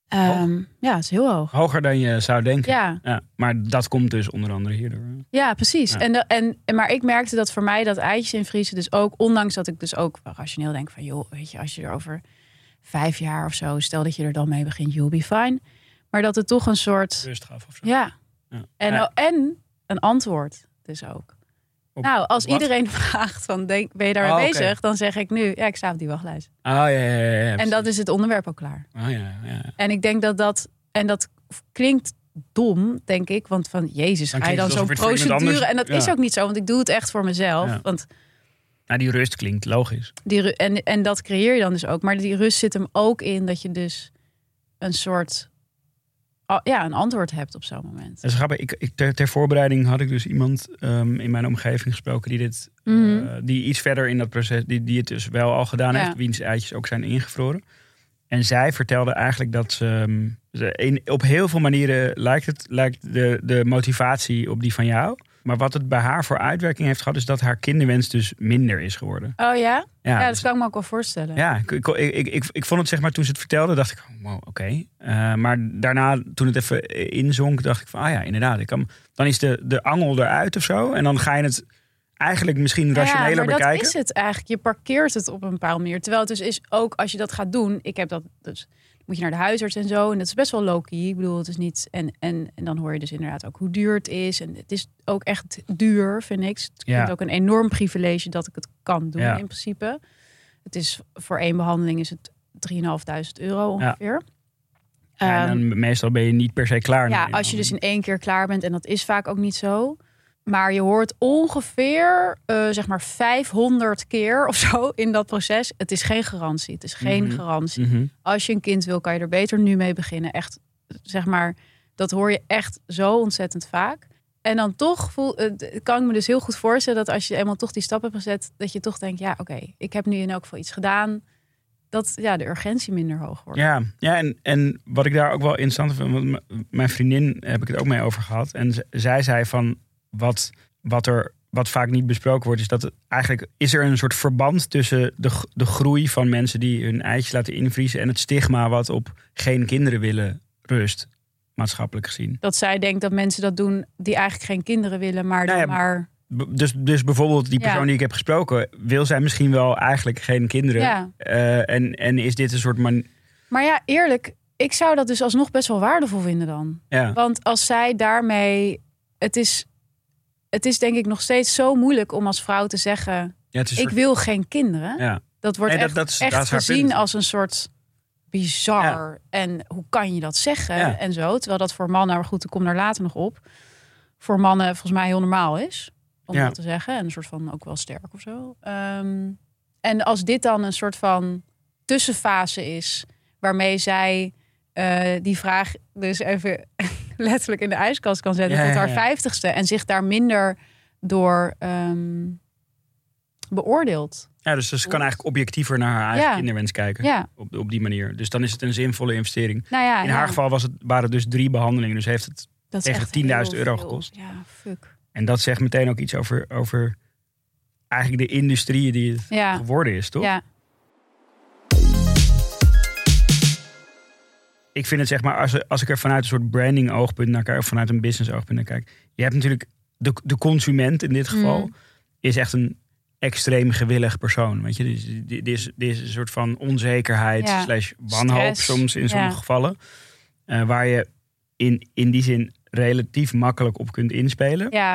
Ehm, ja, is heel hoog. Hoger dan je zou denken. Ja, Ja, maar dat komt dus onder andere hierdoor. ja precies. Ja. En, de- en, maar ik merkte dat voor mij dat eitjes invriezen dus ook, ondanks dat ik dus ook rationeel denk van, joh, weet je, als je er over vijf jaar of zo, stel dat je er dan mee begint, you'll be fine. Maar dat het toch een soort, Rust gaf of zo. ja, Ja. en, Ja. en een antwoord dus ook. Op- nou, als iedereen vraagt van, denk, ben je daarmee Oh, bezig? Dan zeg ik nu, ja, ik sta op die wachtlijst. Oh ja, ja, ja. ja, En dat is het onderwerp ook klaar. Oh ja, ja. En ik denk dat dat, en dat klinkt dom, denk ik, want van Jezus, Dan ga je dan zo'n procedure. En dat is ook niet zo, want ik doe het echt voor mezelf. Ja. Want Nou, die rust klinkt logisch. die, en, en dat creëer je dan dus ook. Maar die rust zit hem ook in dat je dus een soort, ja, een antwoord hebt op zo'n moment. Dat is grappig. Ik, ik, ter, ter voorbereiding had ik dus iemand ehm, in mijn omgeving gesproken die dit, Mhm. eh, die iets verder in dat proces, die, die het dus wel al gedaan Ja. heeft, wiens eitjes ook zijn ingevroren. En zij vertelde eigenlijk dat ze, ehm, ze in, op heel veel manieren lijkt het lijkt de, de motivatie op die van jou. Maar wat het bij haar voor uitwerking heeft gehad, is dat haar kinderwens dus minder is geworden. Oh ja? Ja, Ja, dat dus- kan ik me ook wel voorstellen. ja, ik, ik, ik, ik, ik vond het zeg maar toen ze het vertelde, dacht ik, oh, wow, oké. Eh, maar daarna, toen het even inzonk, dacht ik van, ah ja, inderdaad. Ik kan, dan is de, de angel eruit of zo. En dan ga je het eigenlijk misschien rationeler ja, maar bekijken. dat is het eigenlijk. Je parkeert het op een bepaalde manier. Terwijl het dus is ook als je dat gaat doen. Ik heb dat dus moet je naar de huisarts en zo. En dat is best wel low-key. Ik bedoel, het is niet. En, en, en dan hoor je dus inderdaad ook hoe duur het is. En het is ook echt duur, vind ik. Het Ja. vind ook een enorm privilege dat ik het kan doen Ja. in principe. Het is voor één behandeling is het 3.500 euro ongeveer. Ja, en Ehm, meestal ben je niet per se klaar. ja, als je dus in één keer klaar bent, en dat is vaak ook niet zo. Maar je hoort ongeveer, eh, zeg maar, 500 keer of zo in dat proces. Het is geen garantie. Het is geen Mhm. garantie. Mhm. Als je een kind wil, kan je er beter nu mee beginnen. Echt, zeg maar, dat hoor je echt zo ontzettend vaak. En dan toch voel, eh, kan ik me dus heel goed voorstellen dat als je eenmaal toch die stap hebt gezet, dat je toch denkt, ja, oké, ik heb nu in elk geval iets gedaan. Dat ja, de urgentie minder hoog wordt. Ja, ja en, en wat ik daar ook wel interessant vind, want mijn vriendin heb ik het ook mee over gehad. En zij zei van wat, wat er wat vaak niet besproken wordt, is dat het, eigenlijk is er een soort verband tussen de, de groei van mensen die hun eitjes laten invriezen en het stigma wat op geen kinderen willen rust, maatschappelijk gezien. Dat zij denkt dat mensen dat doen die eigenlijk geen kinderen willen, maar Nou ja, maar. Dus, dus bijvoorbeeld die persoon Ja. die ik heb gesproken, wil zij misschien wel eigenlijk geen kinderen. Ja. Eh, en, en is dit een soort man. Maar ja, eerlijk, ik zou dat dus alsnog best wel waardevol vinden dan. Want als zij daarmee. Het is, het is denk ik nog steeds zo moeilijk om als vrouw te zeggen: ja, Ik soort- wil geen kinderen. ja. Dat wordt Nee, echt, dat is- echt dat gezien punt. als een soort bizar. En hoe kan je dat zeggen? En zo. Terwijl dat voor mannen, maar goed, ik kom daar later nog op. Voor mannen volgens mij heel normaal is. Om Ja. dat te zeggen. En een soort van ook wel sterk of zo. Ehm, en als dit dan een soort van tussenfase is. Waarmee zij eh, die vraag dus even letterlijk in de ijskast kan zetten. Ja, tot haar vijftigste. En zich daar minder door ehm, beoordeelt. ja, dus ze kan eigenlijk objectiever naar haar eigen kinderwens kijken. Ja, Op, op die manier. Dus dan is het een zinvolle investering. nou ja. In haar geval was het, waren het dus drie behandelingen. Dus heeft het, Dat is tegen echt 10.000 heel euro gekost. Ja, fuck. en dat zegt meteen ook iets over, over eigenlijk de industrie die het Ja, geworden is, toch? ja. Ik vind het zeg maar, als, als ik er vanuit een soort branding oogpunt naar kijk, of vanuit een business oogpunt naar kijk. Je hebt natuurlijk de, de consument in dit geval, Mm. is echt een extreem gewillig persoon. Weet je, dus dit is, dit is een soort van onzekerheid Ja. slash wanhoop Stress. soms in sommige Ja. gevallen. eh, waar je in, in die zin relatief makkelijk op kunt inspelen. Ja,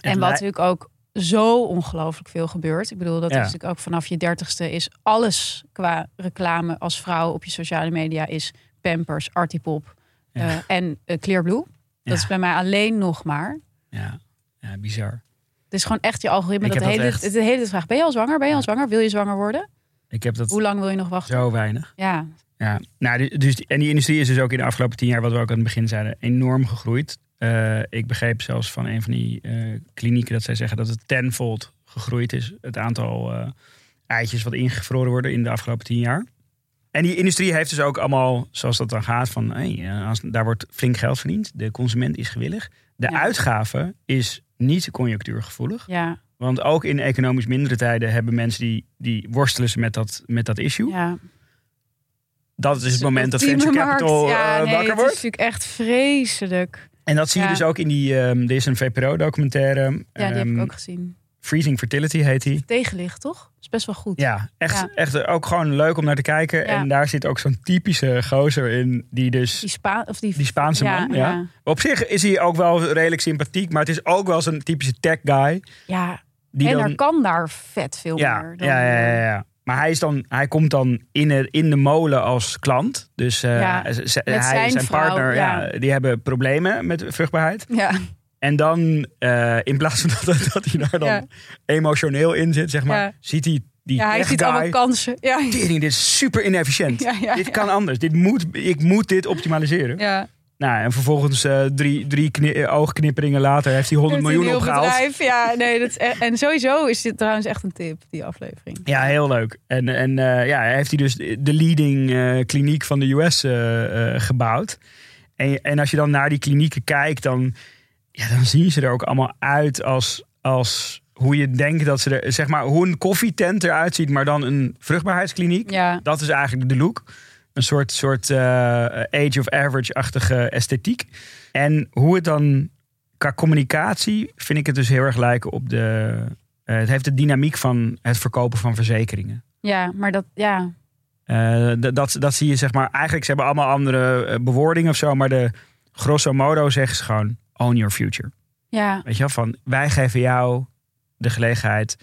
en wat lij- natuurlijk ook zo ongelooflijk veel gebeurt. Ik bedoel, dat Ja. is natuurlijk ook vanaf je dertigste is alles qua reclame als vrouw op je sociale media is Pampers, Artipop Ja. eh, en eh, Clearblue. Dat Ja. is bij mij alleen nog maar. Ja, ja bizar. Het is gewoon echt je algoritme. Ik Dat dat hele, echt. de hele tijd vraagt, ben je al zwanger? Ben je al zwanger? Wil je zwanger worden? Ik heb dat Hoe lang wil je nog wachten? zo weinig. Ja, Ja, nou, du- dus, en die industrie is dus ook in de afgelopen tien jaar, wat we ook aan het begin zeiden, enorm gegroeid. Eh, ik begreep zelfs van een van die klinieken dat zij zeggen dat het tenfold gegroeid is. Het aantal eitjes wat ingevroren worden in de afgelopen tien jaar. En die industrie heeft dus ook allemaal, zoals dat dan gaat, van hey, eh, als, daar wordt flink geld verdiend. De consument is gewillig. De Ja. uitgave is niet conjunctuurgevoelig. ja, Want ook in economisch mindere tijden hebben mensen die, die worstelen ze met dat, met dat issue. ja. Dat is het moment dat venture capital ja, eh, nee, wakker Het wordt. is natuurlijk echt vreselijk. En dat zie je dus ook in die. er is een VPRO-documentaire. Ja, die heb ik ehm, ook gezien. Freezing Fertility heet die. Tegenlicht, toch? Dat is best wel goed. Ja, echt, Ja. echt ook gewoon leuk om naar te kijken. Ja. En daar zit ook zo'n typische gozer in. Die dus. Die, Spa of die, Die Spaanse ja, man, ja. Op zich is hij ook wel redelijk sympathiek. Maar het is ook wel zo'n typische tech guy. ja. Die en dan, er kan daar vet veel ja, meer. Dan, ja, ja, ja, ja. Maar hij, is dan, hij komt dan in de, in de molen als klant. Dus eh, hij en zijn vrouw, partner, ja. die hebben problemen met vruchtbaarheid. Ja. En dan, eh, in plaats van dat, dat hij daar dan Ja. emotioneel in zit, zeg maar, Ja. ziet hij die ja, hij ziet allemaal kansen. Ja. "Tering, dit is super inefficiënt. Ja, dit kan anders. Dit moet, ik moet dit optimaliseren. Ja. Nou, en vervolgens eh, drie, drie eh, oogknipperingen later heeft hij 100 Het is een miljoen opgehaald. bedrijf. Ja, nee, dat is e- en sowieso is dit trouwens echt een tip, die aflevering. Ja, heel leuk. En, en ja, hij heeft hij dus de leading kliniek van de US gebouwd. En, en als je dan naar die klinieken kijkt, dan, ja, dan zien ze er ook allemaal uit als, als hoe je denkt dat ze er, zeg maar, hoe een koffietent eruit ziet, maar dan een vruchtbaarheidskliniek. Ja, Dat is eigenlijk de look. Een soort, soort eh, age of average-achtige esthetiek. En hoe het dan qua communicatie vind ik het dus heel erg lijken op de. eh, het heeft de dynamiek van het verkopen van verzekeringen. ja, maar dat, ja. Eh, dat, dat zie je zeg maar. Eigenlijk ze hebben allemaal andere bewoordingen of zo. Maar de grosso modo zeggen ze gewoon: own your future. Ja, Weet je wel? Van wij geven jou de gelegenheid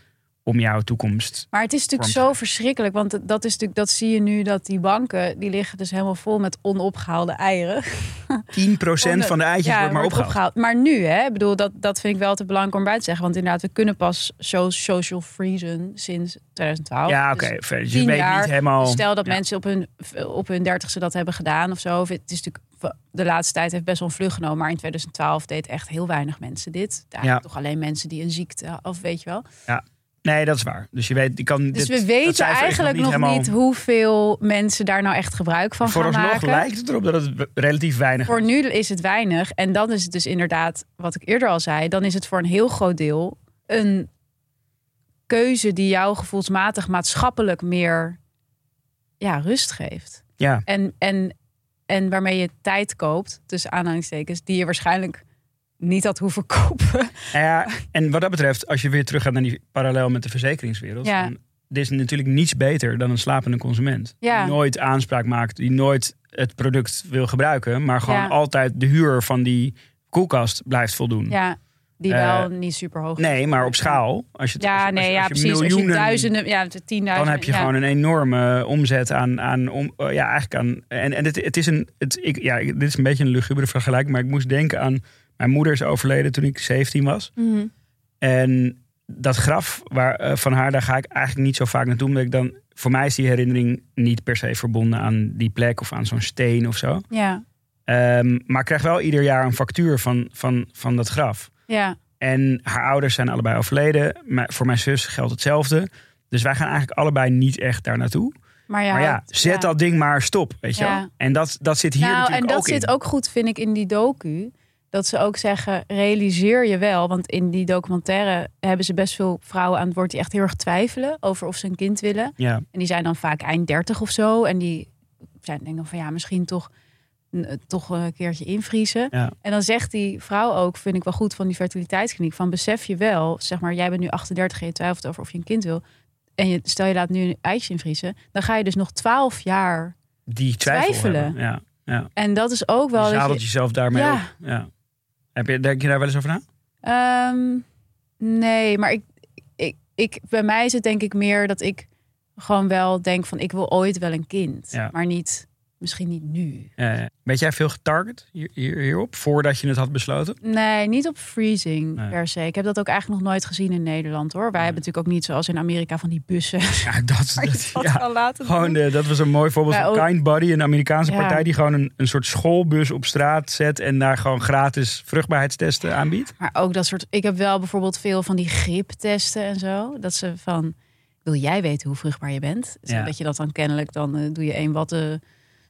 om jouw toekomst. maar het is natuurlijk zo verschrikkelijk, want dat is natuurlijk, dat zie je nu dat die banken die liggen dus helemaal vol met onopgehaalde eieren. 10% van de eitjes wordt maar opgehaald. Maar nu, hè, bedoel, dat, dat vind ik wel te belangrijk om bij te zeggen, want inderdaad, we kunnen pas zo social freezen sinds 2012. Ja, Dus oké. verder. Dus je weet niet helemaal. Dus stel dat ja. mensen op hun, op hun dertigste dat hebben gedaan of zo. Of Het is natuurlijk de laatste tijd heeft best wel een vlucht genomen. Maar in 2012 deed echt heel weinig mensen dit. Ja. toch alleen mensen die een ziekte of weet je wel. Nee, dat is waar. Dus je weet, die kan. Dus dit- we weten eigenlijk nog helemaal- niet hoeveel mensen daar nou echt gebruik van gaan Vooralsnog maken. lijkt het erop dat het relatief weinig Voor is. nu is het weinig. En dan is het dus inderdaad, wat ik eerder al zei, dan is het voor een heel groot deel een keuze die jou gevoelsmatig maatschappelijk meer ja, rust geeft. Ja, En, en, en waarmee je tijd koopt, tussen aanhalingstekens, die je waarschijnlijk niet had hoeven kopen. Nou ja, en wat dat betreft, als je weer terug gaat naar die parallel met de verzekeringswereld. Ja. dan- Er is natuurlijk niets beter dan een slapende consument. Ja. Die nooit aanspraak maakt, die nooit het product wil gebruiken. Maar gewoon Ja. altijd de huur van die koelkast blijft voldoen. Ja, die Eh, wel niet super hoog. Nee, maar op schaal. Als je, het- Ja, als nee, als ja, als je precies. Als je duizenden, ja, tienduizenden. dan heb je ja. gewoon een enorme omzet aan, aan om, eh, ja, eigenlijk aan. En, en het, het is een, het, ik, ja, dit is een beetje een lugubere vergelijking, maar ik moest denken aan mijn moeder is overleden toen ik 17 was. Mhm. En dat graf waar, eh, van haar, daar ga ik eigenlijk niet zo vaak naartoe, omdat ik dan, voor mij is die herinnering niet per se verbonden aan die plek of aan zo'n steen of zo. Ja, Ehm, maar ik krijg wel ieder jaar een factuur van, van, van dat graf. Ja, En haar ouders zijn allebei overleden. Maar voor mijn zus geldt hetzelfde. Dus wij gaan eigenlijk allebei niet echt daar naartoe. maar ja. maar ja, zet ja. dat ding maar stop, weet je Ja. wel. En dat, dat zit hier nou, natuurlijk en dat ook zit in. ook goed, vind ik, in die docu. Dat ze ook zeggen, realiseer je wel. Want in die documentaire hebben ze best veel vrouwen aan het woord... die echt heel erg twijfelen over of ze een kind willen. Ja, En die zijn dan vaak eind 30 of zo. En die zijn denken van ja, misschien toch toch een keertje invriezen. Ja. En dan zegt die vrouw ook, vind ik wel goed van die fertiliteitskliniek, van besef je wel, zeg maar, jij bent nu 38 en je twijfelt over of je een kind wil. En je, stel je laat nu een eitje invriezen, dan ga je dus nog 12 jaar. Die twijfel Twijfelen. Ja, ja. En dat is ook wel. Je dat zadelt je- jezelf daarmee Ja. op. Ja. Heb je, denk je daar wel eens over na? Ehm, nee, maar ik, ik, ik, bij mij is het denk ik meer dat ik gewoon wel denk van ik wil ooit wel een kind. Maar niet, misschien niet nu. Weet jij veel getarget hier, hier, hierop? Voordat je het had besloten? Nee, niet op freezing Nee. per se. Ik heb dat ook eigenlijk nog nooit gezien in Nederland hoor. Wij hebben natuurlijk ook niet zoals in Amerika van die bussen. Ja, dat, dat, dat ja. laten Gewoon, de, dat was een mooi voorbeeld van ook- Kind Buddy, een Amerikaanse Ja. partij die gewoon een, een soort schoolbus op straat zet en daar gewoon gratis vruchtbaarheidstesten aanbiedt. Maar ook dat soort. Ik heb wel bijvoorbeeld veel van die griptesten en zo. Dat ze van. Wil jij weten hoe vruchtbaar je bent? Zo Ja. Dat je dat dan kennelijk. Dan eh, doe je een watte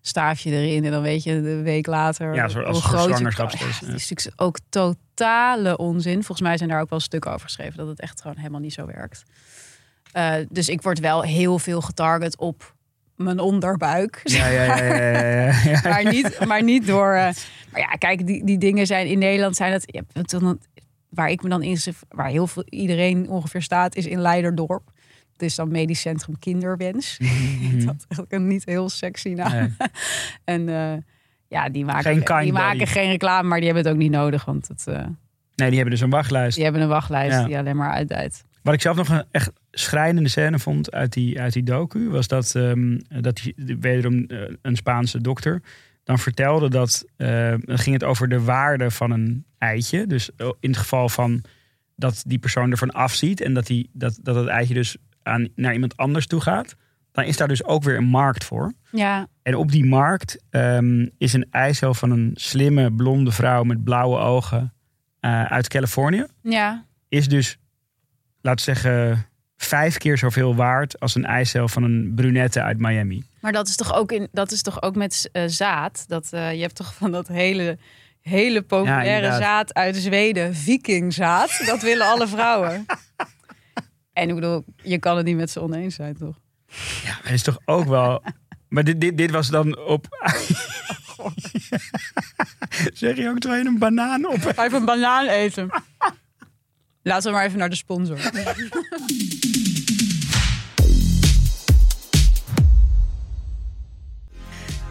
staafje erin. En dan weet je de week later. Ja, zo- als groot zwangerschapstest, Ja. Het is natuurlijk ook totale onzin. Volgens mij zijn daar ook wel stukken over geschreven. Dat het echt gewoon helemaal niet zo werkt. Eh, dus ik word wel heel veel getarget op mijn onderbuik. Ja, ja, ja. maar, niet, maar niet door. eh, maar ja, kijk, die, die dingen zijn in Nederland zijn dat. Ja, waar ik me dan in, waar heel veel iedereen ongeveer staat, is in Leiderdorp. Het is dan Medisch Centrum Kinderwens. dat is ook een niet heel sexy naam. Nee. En eh, ja, die maken, Geen die maken geen reclame, maar die hebben het ook niet nodig. Want het, eh, Nee, die hebben dus een wachtlijst. die hebben een wachtlijst Ja. die alleen maar uitdijt. Wat ik zelf nog een echt schrijnende scène vond uit die, uit die docu, was dat, ehm, dat die, wederom eh, een Spaanse dokter dan vertelde dat, dan ging het over de waarde van een eitje. Dus in het geval van dat die persoon ervan afziet en dat, die, dat, dat het eitje dus aan, naar iemand anders toe gaat, dan is daar dus ook weer een markt voor. Ja, En op die markt ehm, is een eicel van een slimme blonde vrouw met blauwe ogen eh, uit Californië ja, is dus, laten we zeggen, vijf keer zoveel waard als een eicel van een brunette uit Miami. maar dat is toch ook, in, dat is toch ook met eh, zaad? Dat, eh, je hebt toch van dat hele, hele populaire zaad uit Zweden, vikingzaad. Dat willen alle vrouwen. En ik bedoel, je kan het niet met ze oneens zijn, toch? Ja, dat is toch ook wel. Maar dit, dit, dit was dan op. zeg je ook terwijl je een banaan op. Ga even een banaan eten. Laten we maar even naar de sponsor.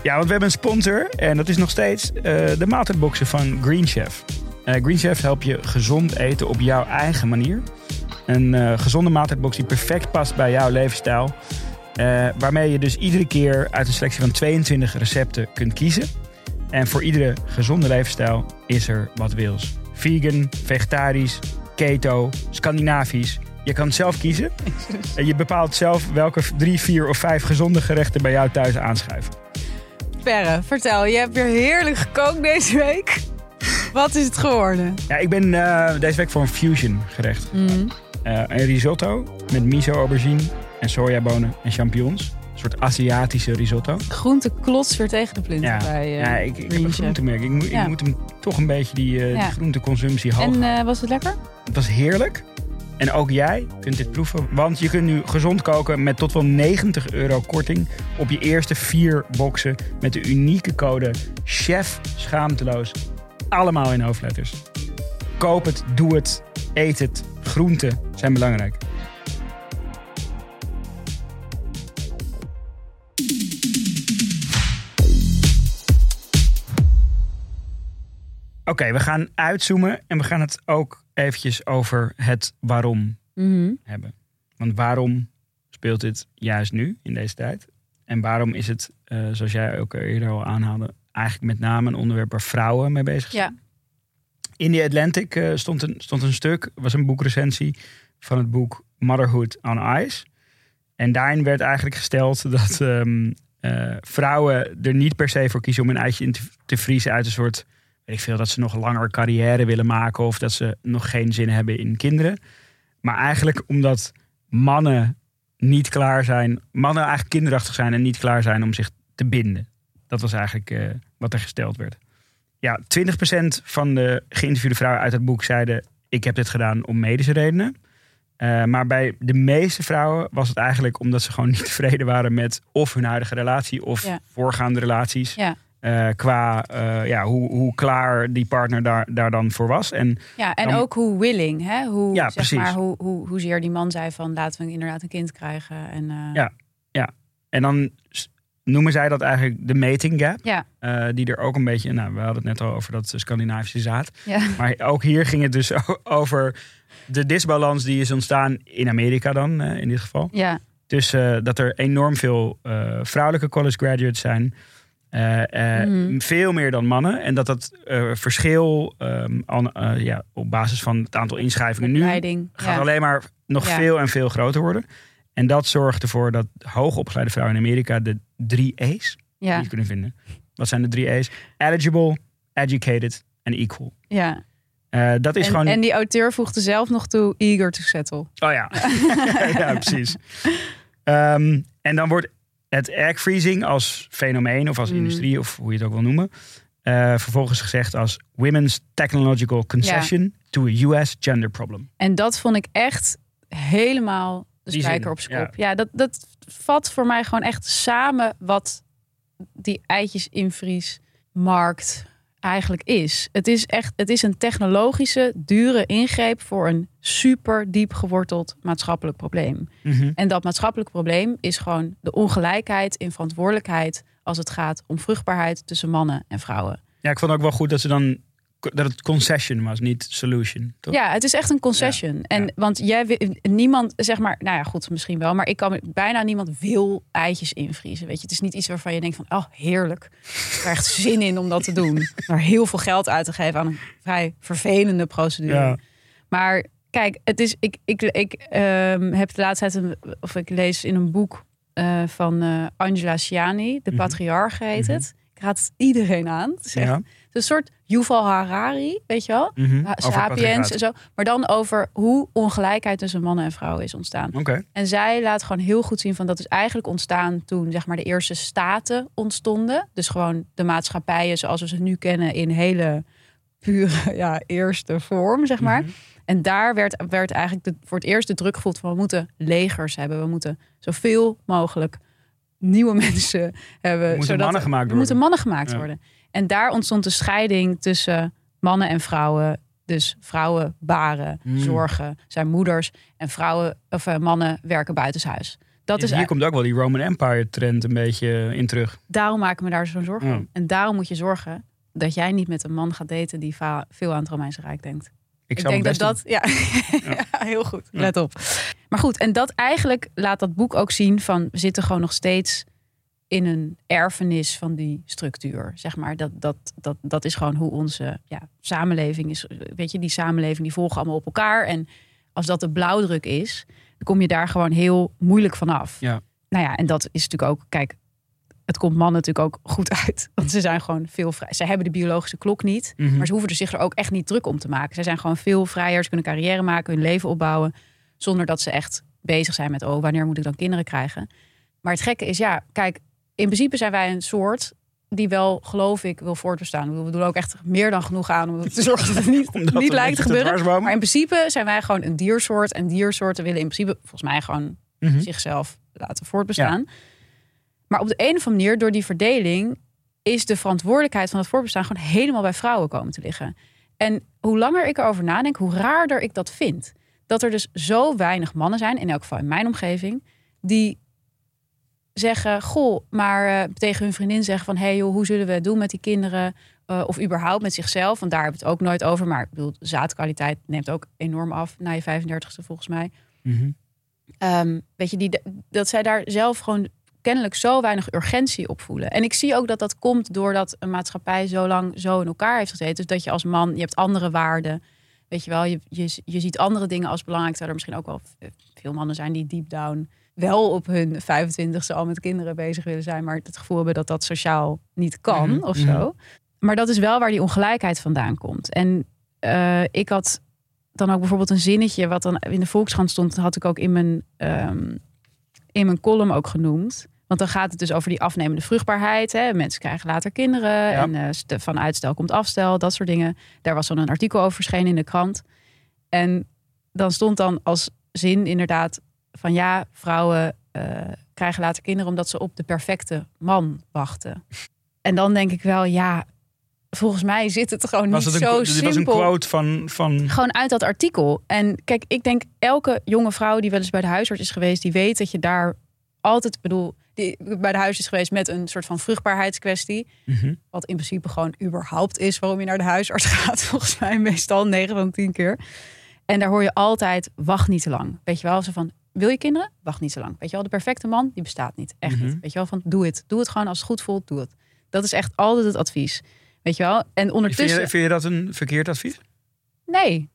Ja, want we hebben een sponsor en dat is nog steeds eh, de maaltijdboxen van Green Chef. Eh, Green Chef helpt je gezond eten op jouw eigen manier. Een eh, gezonde maaltijdbox die perfect past bij jouw levensstijl. Eh, waarmee je dus iedere keer uit een selectie van 22 recepten kunt kiezen. En voor iedere gezonde levensstijl is er wat wils. Vegan, vegetarisch, keto, Scandinavisch. Je kan het zelf kiezen. En je bepaalt zelf welke drie, vier of vijf gezonde gerechten bij jou thuis aanschuiven. Perre, vertel, je hebt weer heerlijk gekookt deze week. Wat is het geworden? Ja, ik ben eh, deze week voor een fusion gerecht. Mm. Eh, een risotto met miso, aubergine en sojabonen en champignons. Een soort Aziatische risotto. Groente klots weer tegen de plinten Ja, bij eh, ja ik, ik heb een groentemerk. Ik, moet- Ja. ik moet hem toch een beetje die, eh Ja. die groenteconsumptie hoog En was het lekker? Het was heerlijk. En ook jij kunt dit proeven. Want je kunt nu gezond koken met tot wel 90 euro korting op je eerste vier boxen met de unieke code CHEF Schaamteloos. Allemaal in hoofdletters. Koop het, doe het, eet het. Groenten zijn belangrijk. Oké, we gaan uitzoomen en we gaan het ook eventjes over het waarom Mhm. hebben. Want waarom speelt dit juist nu, in deze tijd? En waarom is het, eh, zoals jij ook eerder al aanhaalde, eigenlijk met name een onderwerp waar vrouwen mee bezig zijn? Ja. In The Atlantic eh, stond, een, stond een stuk, was een boekrecensie van het boek Motherhood on Ice. En daarin werd eigenlijk gesteld dat ehm, eh, vrouwen er niet per se voor kiezen om een eitje in te, te vriezen uit een soort, weet ik veel, dat ze nog langer carrière willen maken of dat ze nog geen zin hebben in kinderen. Maar eigenlijk omdat mannen niet klaar zijn, mannen eigenlijk kinderachtig zijn en niet klaar zijn om zich te binden. Dat was eigenlijk eh, wat er gesteld werd. Ja, 20% van de geïnterviewde vrouwen uit het boek zeiden: Ik heb dit gedaan om medische redenen. Eh, maar bij de meeste vrouwen was het eigenlijk omdat ze gewoon niet tevreden waren met of hun huidige relatie of Ja. voorgaande relaties. Ja. eh, qua eh, ja, hoe, hoe klaar die partner daar, daar dan voor was. En Ja, en Dan- ook hoe willing, hè? Hoe, Ja, zeg precies. maar, hoe, hoe, hoezeer die man zei van laten we inderdaad een kind krijgen. En, eh, Ja. En dan noemen zij dat eigenlijk de mating gap. Ja. Eh, die er ook een beetje, nou, we hadden het net al over dat Scandinavische zaad. Ja. Maar ook hier ging het dus over de disbalans die is ontstaan in Amerika dan, eh, in dit geval. ja, Dus eh, dat er enorm veel vrouwelijke college graduates zijn. Mhm. Veel meer dan mannen. En dat dat verschil ehm, an- eh, ja, op basis van het aantal inschrijvingen nu leiding. gaat Ja. alleen maar nog veel en veel groter worden. En dat zorgt ervoor dat hoogopgeleide vrouwen in Amerika de drie E's die Ja, je kunnen vinden. Wat zijn de drie E's? Eligible, educated en equal. ja. Eh, dat is En, gewoon. en die auteur voegde zelf nog toe eager to settle. Oh ja, ja precies. Ehm, en dan wordt het egg freezing als fenomeen of als Mm. industrie of hoe je het ook wil noemen. eh, vervolgens gezegd als women's technological concession to a US gender problem. En dat vond ik echt helemaal de Die spijker op zijn kop. Ja, dat, dat vat voor mij gewoon echt samen wat die eitjes invriesmarkt eigenlijk is. Het is echt, het is een technologische, dure ingreep voor een super diep geworteld maatschappelijk probleem. Mhm. En dat maatschappelijk probleem is gewoon de ongelijkheid in verantwoordelijkheid als het gaat om vruchtbaarheid tussen mannen en vrouwen. Ja, ik vond ook wel goed dat ze dan dat het concession was, niet solution. Toch? Ja, het is echt een concession. En ja. want jij niemand, zeg maar, nou ja, goed, misschien wel, maar ik kan bijna niemand wil eitjes invriezen. Weet je, het is niet iets waarvan je denkt van, oh heerlijk, ik krijg echt zin in om dat te doen. Maar heel veel geld uit te geven aan een vrij vervelende procedure. Ja. Maar kijk, het is, ik, ik, ik ehm, heb de laatste tijd, een, of ik lees in een boek eh, van eh, Angela Ciani, de Mhm. patriarch heet Mhm. het. Ik raad het iedereen aan. Het is echt Ja. het is een soort Yuval Harari, weet je wel? Mhm. Sapiens en zo. Maar dan over hoe ongelijkheid tussen mannen en vrouwen is ontstaan. En zij laat gewoon heel goed zien van dat is eigenlijk ontstaan toen zeg maar de eerste staten ontstonden. Dus gewoon de maatschappijen zoals we ze nu kennen in hele pure ja, eerste vorm, zeg maar. Mhm. En daar werd, werd eigenlijk de, voor het eerst de druk gevoeld van we moeten legers hebben. We moeten zoveel mogelijk nieuwe mensen hebben. moeten zodat mannen gemaakt worden. moeten mannen gemaakt Ja. En daar ontstond de scheiding tussen mannen en vrouwen. Dus vrouwen baren, Mm. zorgen, zijn moeders. En vrouwen of eh, mannen werken buitenshuis. Dat is, Hier ei- komt ook wel die Roman Empire trend een beetje in terug. daarom maken we daar zo'n zorgen Ja. om. En daarom moet je zorgen dat jij niet met een man gaat daten die veel aan het Romeinse Rijk denkt. Ik, Ik zou denk mijn dat dat, ja, ja, heel goed. Ja. Let op. Maar goed, en dat eigenlijk laat dat boek ook zien van we zitten gewoon nog steeds in een erfenis van die structuur. Zeg maar, dat, dat, dat, dat is gewoon hoe onze ja, samenleving is. Weet je, die samenleving die volgen allemaal op elkaar. En als dat de blauwdruk is, dan kom je daar gewoon heel moeilijk vanaf. Ja. Nou ja, en dat is natuurlijk ook, kijk, het komt mannen natuurlijk ook goed uit. Want ze zijn gewoon veel vrij. Ze hebben de biologische klok niet. Mhm. Maar ze hoeven er zich er ook echt niet druk om te maken. Ze zijn gewoon veel vrijer. Ze kunnen carrière maken, hun leven opbouwen. Zonder dat ze echt bezig zijn met, oh, wanneer moet ik dan kinderen krijgen? Maar het gekke is, ja, kijk, in principe zijn wij een soort die wel, geloof ik, wil voortbestaan. We doen ook echt meer dan genoeg aan om te zorgen dat het niet, niet lijkt te gebeuren. maar in principe zijn wij gewoon een diersoort. En diersoorten willen in principe, volgens mij, gewoon Mhm. zichzelf laten voortbestaan. Maar op de een of andere manier, door die verdeling, is de verantwoordelijkheid van het voortbestaan gewoon helemaal bij vrouwen komen te liggen. En hoe langer ik erover nadenk, hoe raarder ik dat vind. Dat er dus zo weinig mannen zijn, in elk geval in mijn omgeving, die zeggen: Goh, maar eh, tegen hun vriendin zeggen van: hey joh, hoe zullen we het doen met die kinderen? Eh, of überhaupt met zichzelf, want daar hebben we het ook nooit over. Maar ik bedoel, zaadkwaliteit neemt ook enorm af na je 35ste volgens mij. Mhm. Ehm, weet je, die, dat zij daar zelf gewoon kennelijk zo weinig urgentie op voelen. En ik zie ook dat dat komt doordat een maatschappij zo lang zo in elkaar heeft gezeten. Dus dat je als man, je hebt andere waarden. Weet je wel, je, je, je ziet andere dingen als belangrijk. Terwijl er misschien ook wel veel mannen zijn die deep down wel op hun 25ste al met kinderen bezig willen zijn. Maar het gevoel hebben dat dat sociaal niet kan Mhm, of mhm. zo. Maar dat is wel waar die ongelijkheid vandaan komt. En eh, ik had dan ook bijvoorbeeld een zinnetje wat dan in de Volkskrant stond, had ik ook in mijn, ehm, in mijn column ook genoemd. Want dan gaat het dus over die afnemende vruchtbaarheid. Hè. Mensen krijgen later kinderen. En eh, van uitstel komt afstel, dat soort dingen. Daar was dan een artikel over verschenen in de krant. En dan stond dan als zin inderdaad van ja, vrouwen eh, krijgen later kinderen omdat ze op de perfecte man wachten. en dan denk ik wel, ja, volgens mij zit het gewoon Was niet het een, zo dit was een quote van, van Gewoon uit dat artikel. En kijk, ik denk elke jonge vrouw die wel eens bij de huisarts is geweest, die weet dat je daar altijd, bedoel, die bij de huisarts is geweest met een soort van vruchtbaarheidskwestie. Mhm. Wat in principe gewoon überhaupt is waarom je naar de huisarts gaat. Volgens mij meestal 9 van 10 keer. En daar hoor je altijd, wacht niet te lang. Weet je wel, zo van, wil je kinderen? Wacht niet te lang. Weet je wel, de perfecte man, die bestaat niet. Echt Mhm. niet. Weet je wel, van, doe het. Doe het gewoon als het goed voelt, doe het. Dat is echt altijd het advies. Weet je wel? En vind, ondertussen... je, vind je dat een verkeerd advies? Nee,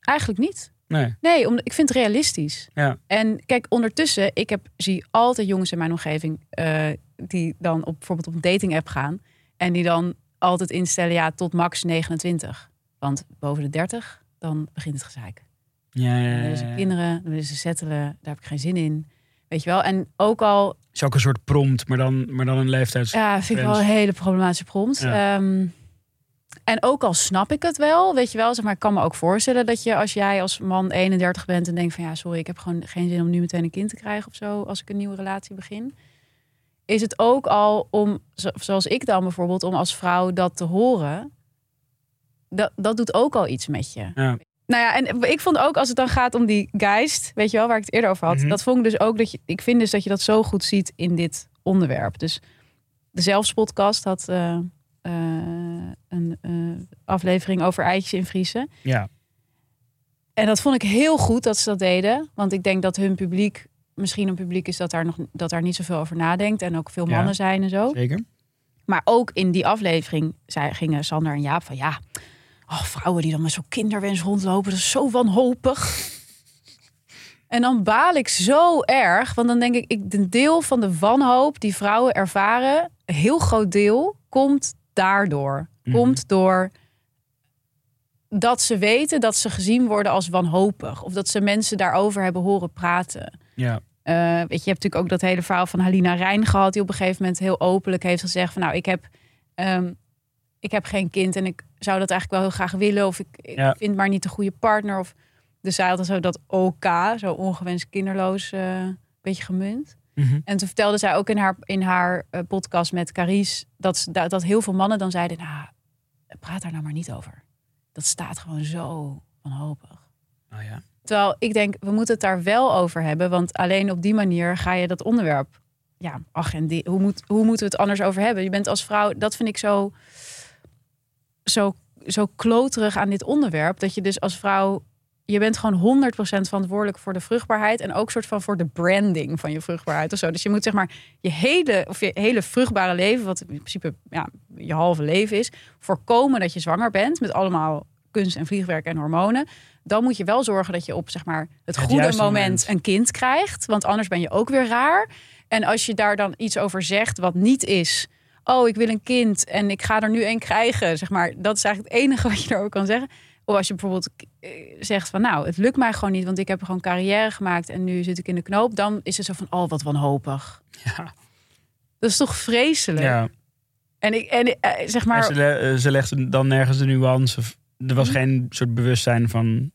eigenlijk niet. Nee. Nee, omdat ik vind het realistisch. Ja. En kijk, ondertussen, ik heb, zie altijd jongens in mijn omgeving eh, die dan op, bijvoorbeeld op een dating app gaan. En die dan altijd instellen, ja, tot max 29. Want boven de 30, dan begint het gezeik. Ja, ja, Dan ja, willen ze ja. kinderen, dan willen ze settelen. Daar heb ik geen zin in. Weet je wel? En ook al, is ook een soort prompt, maar dan, maar dan een leeftijds... ja, vind ik wel een hele problematische prompt. Ja. Ehm, en ook al snap ik het wel, weet je wel, zeg maar, ik kan me ook voorstellen dat je als jij als man 31 bent en denkt van ja, sorry, ik heb gewoon geen zin om nu meteen een kind te krijgen of zo, als ik een nieuwe relatie begin. Is het ook al om, zo- zoals ik dan bijvoorbeeld, om als vrouw dat te horen, dat, dat doet ook al iets met je. Ja. Nou ja, en ik vond ook als het dan gaat om die geist, weet je wel, waar ik het eerder over had, Mhm. dat vond ik dus ook dat je, ik vind dus dat je dat zo goed ziet in dit onderwerp. Dus de Zelfspodcast had eh, eh, een eh, aflevering over eitjes in vriezen. Ja. En dat vond ik heel goed dat ze dat deden. Want ik denk dat hun publiek misschien een publiek is dat daar, nog, dat daar niet zoveel over nadenkt. En ook veel Ja. mannen zijn en zo. Zeker. Maar ook in die aflevering zei, gingen Sander en Jaap van ja. Oh, vrouwen die dan met zo'n kinderwens rondlopen, dat is zo wanhopig. En dan baal ik zo erg, want dan denk ik, ik de deel van de wanhoop die vrouwen ervaren, een heel groot deel, komt daardoor. Mhm. Komt door dat ze weten dat ze gezien worden als wanhopig. Of dat ze mensen daarover hebben horen praten. Ja. Eh, weet je, je hebt natuurlijk ook dat hele verhaal van Halina Rijn gehad, die op een gegeven moment heel openlijk heeft gezegd van nou, ik heb, ehm, ik heb geen kind en ik zou dat eigenlijk wel heel graag willen, of ik, ik Ja. vind maar niet de goede partner. Of, dus zij had dan zo dat OK, zo ongewenst kinderloos, eh beetje gemunt. Mhm. En toen vertelde zij ook in haar, in haar eh, podcast met Carice dat, dat, dat heel veel mannen dan zeiden, nou, praat daar nou maar niet over. Dat staat gewoon zo wanhopig. Oh ja. Terwijl ik denk, we moeten het daar wel over hebben. Want alleen op die manier ga je dat onderwerp ja, agenderen. Hoe, moet, hoe moeten we het anders over hebben? Je bent als vrouw, dat vind ik zo, zo, zo kloterig aan dit onderwerp. Dat je dus als vrouw, je bent gewoon 100% verantwoordelijk voor de vruchtbaarheid. En ook soort van voor de branding van je vruchtbaarheid of zo. Dus je moet zeg maar je hele, of je hele vruchtbare leven, wat in principe ja, je halve leven is, voorkomen dat je zwanger bent met allemaal kunst en vliegwerk en hormonen. Dan moet je wel zorgen dat je op zeg maar, het goede moment. een kind krijgt. Want anders ben je ook weer raar. En als je daar dan iets over zegt wat niet is. Oh, ik wil een kind en ik ga er nu een krijgen. Zeg maar, dat is eigenlijk het enige wat je erover kan zeggen. Of als je bijvoorbeeld eh, zegt van nou, het lukt mij gewoon niet, want ik heb gewoon carrière gemaakt en nu zit ik in de knoop. Dan is het zo van, oh, wat wanhopig. Ja. Dat is toch vreselijk? ja. En ik, en eh, zeg Maar ze, eh, ze legde dan nergens de nuance. of- Er was Mhm. geen soort bewustzijn van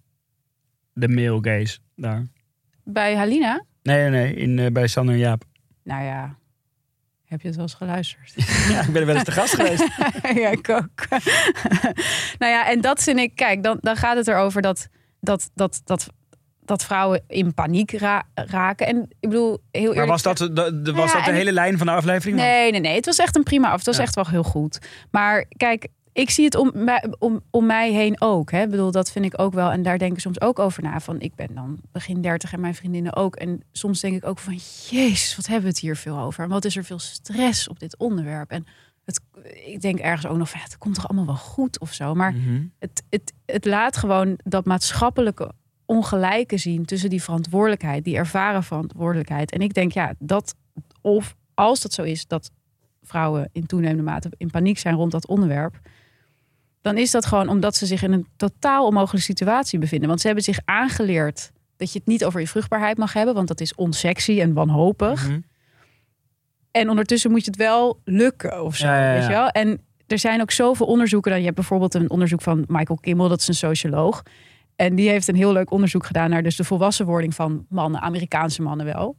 de male gaze daar. bij Halina, Nee, nee. In, bij Sander en Jaap. nou ja, heb je het wel eens geluisterd? Ja, ik ben er wel eens te gast geweest. ja, ik ook. nou ja, en dat vind ik, kijk, dan, dan gaat het erover dat, dat, dat, dat, dat vrouwen in paniek ra- raken. En ik bedoel, heel eerlijk. Maar was dat, de, de- was Ja, dat de hele lijn van de aflevering? Nee, nee, nee. Het was echt een prima af. Het was Ja. echt wel heel goed. Maar kijk, ik zie het om, mij- om, om mij heen ook. Hè. Ik bedoel, dat vind ik ook wel. En daar denk ik soms ook over na. Van, ik ben dan begin 30 en mijn vriendinnen ook. En soms denk ik ook van, jezus, wat hebben we het hier veel over? En wat is er veel stress op dit onderwerp? En het, ik denk ergens ook nog van, ja, het komt toch allemaal wel goed of zo. Maar Mhm. het, het, het laat gewoon dat maatschappelijke ongelijke zien tussen die verantwoordelijkheid, die ervaren verantwoordelijkheid. En ik denk, ja, dat of als dat zo is, dat vrouwen in toenemende mate in paniek zijn rond dat onderwerp, dan is dat gewoon omdat ze zich in een totaal onmogelijke situatie bevinden. Want ze hebben zich aangeleerd dat je het niet over je vruchtbaarheid mag hebben, want dat is onsexy en wanhopig. Mhm. En ondertussen moet je het wel lukken of zo. Ja, ja, ja. Weet je wel? En er zijn ook zoveel onderzoeken. Dan, je hebt bijvoorbeeld een onderzoek van Michael Kimmel, dat is een socioloog. En die heeft een heel leuk onderzoek gedaan naar dus de volwassenwording van mannen, Amerikaanse mannen wel.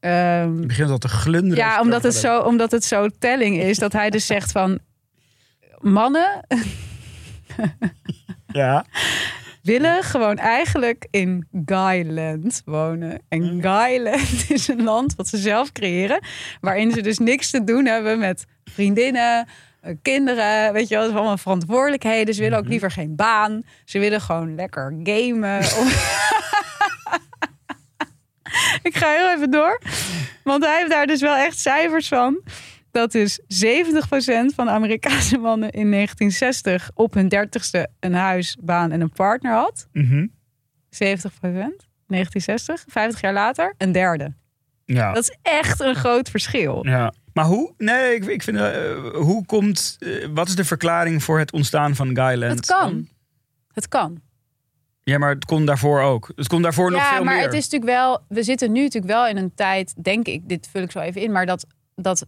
Ehm, Je begint al te glunderen. ja, omdat het, zo, omdat het zo telling is dat hij dus zegt van mannen. Ja. willen gewoon eigenlijk in Guyland wonen. En Guyland is een land wat ze zelf creëren, waarin ze dus niks te doen hebben met vriendinnen, eh, kinderen, weet je wel, is allemaal verantwoordelijkheden. Ze willen ook liever geen baan. Ze willen gewoon lekker gamen. Of- Ik ga heel even door. Want hij heeft daar dus wel echt cijfers van. Dat dus 70% van de Amerikaanse mannen in 1960 op hun 30ste een huis, baan en een partner had. Mhm. 70% 1960. 50 jaar later een derde. ja. Dat is echt een groot verschil. Ja. Maar hoe? Nee, ik, ik vind. eh, hoe komt. eh, wat is de verklaring voor het ontstaan van Guyland? Het kan. Het kan. Ja, maar het kon daarvoor ook. Het kon daarvoor nog Ja, veel maar meer. het is natuurlijk wel. We zitten nu natuurlijk wel in een tijd, denk ik, dit vul ik zo even in, maar dat, dat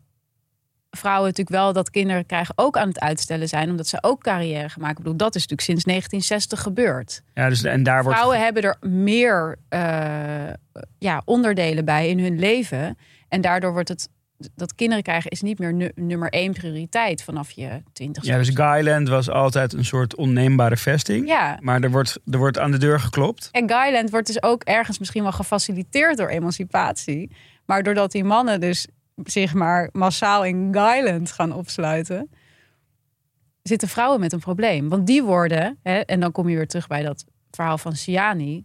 vrouwen natuurlijk wel dat kinderen krijgen ook aan het uitstellen zijn, omdat ze ook carrière gaan maken. Ik bedoel, dat is natuurlijk sinds 1960 gebeurd. Ja, dus, en daar wordt. Vrouwen hebben er meer eh, ja, onderdelen bij in hun leven. En daardoor wordt het. Dat kinderen krijgen is niet meer nu- nummer één prioriteit vanaf je twintigste. Ja, dus Guyland was altijd een soort onneembare vesting. Ja. Maar er wordt, er wordt aan de deur geklopt. En Guyland wordt dus ook ergens misschien wel gefaciliteerd door emancipatie. Maar doordat die mannen dus zich maar massaal in Guyland gaan opsluiten, zitten vrouwen met een probleem. Want die worden, hè, en dan kom je weer terug bij dat verhaal van Siani,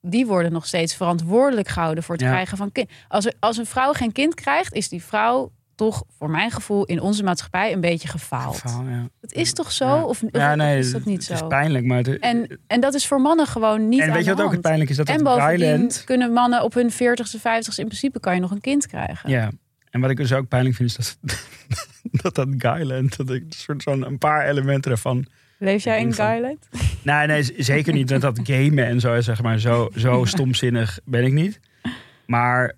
die worden nog steeds verantwoordelijk gehouden voor het Ja. krijgen van kind. Als, er, als een vrouw geen kind krijgt, is die vrouw toch, voor mijn gevoel, in onze maatschappij een beetje gefaald. Ja. Dat is toch zo? Ja. Of, of- ja, of nee, is dat niet het zo? is pijnlijk. Maar het- En, en dat is voor mannen gewoon niet en weet je wat ook het pijnlijk is? Dat En het bovendien kunnen mannen op hun 40ste, 50ste in principe kan je nog een kind krijgen. Ja. En wat ik dus ook pijnlijk vind is dat dat, dat Guyland, dat ik een soort zo'n een paar elementen ervan. Leef jij in van- Guyland? Nee, nee, zeker niet dat dat gamen en zo, zeg maar, zo, zo stomzinnig ben ik niet. Maar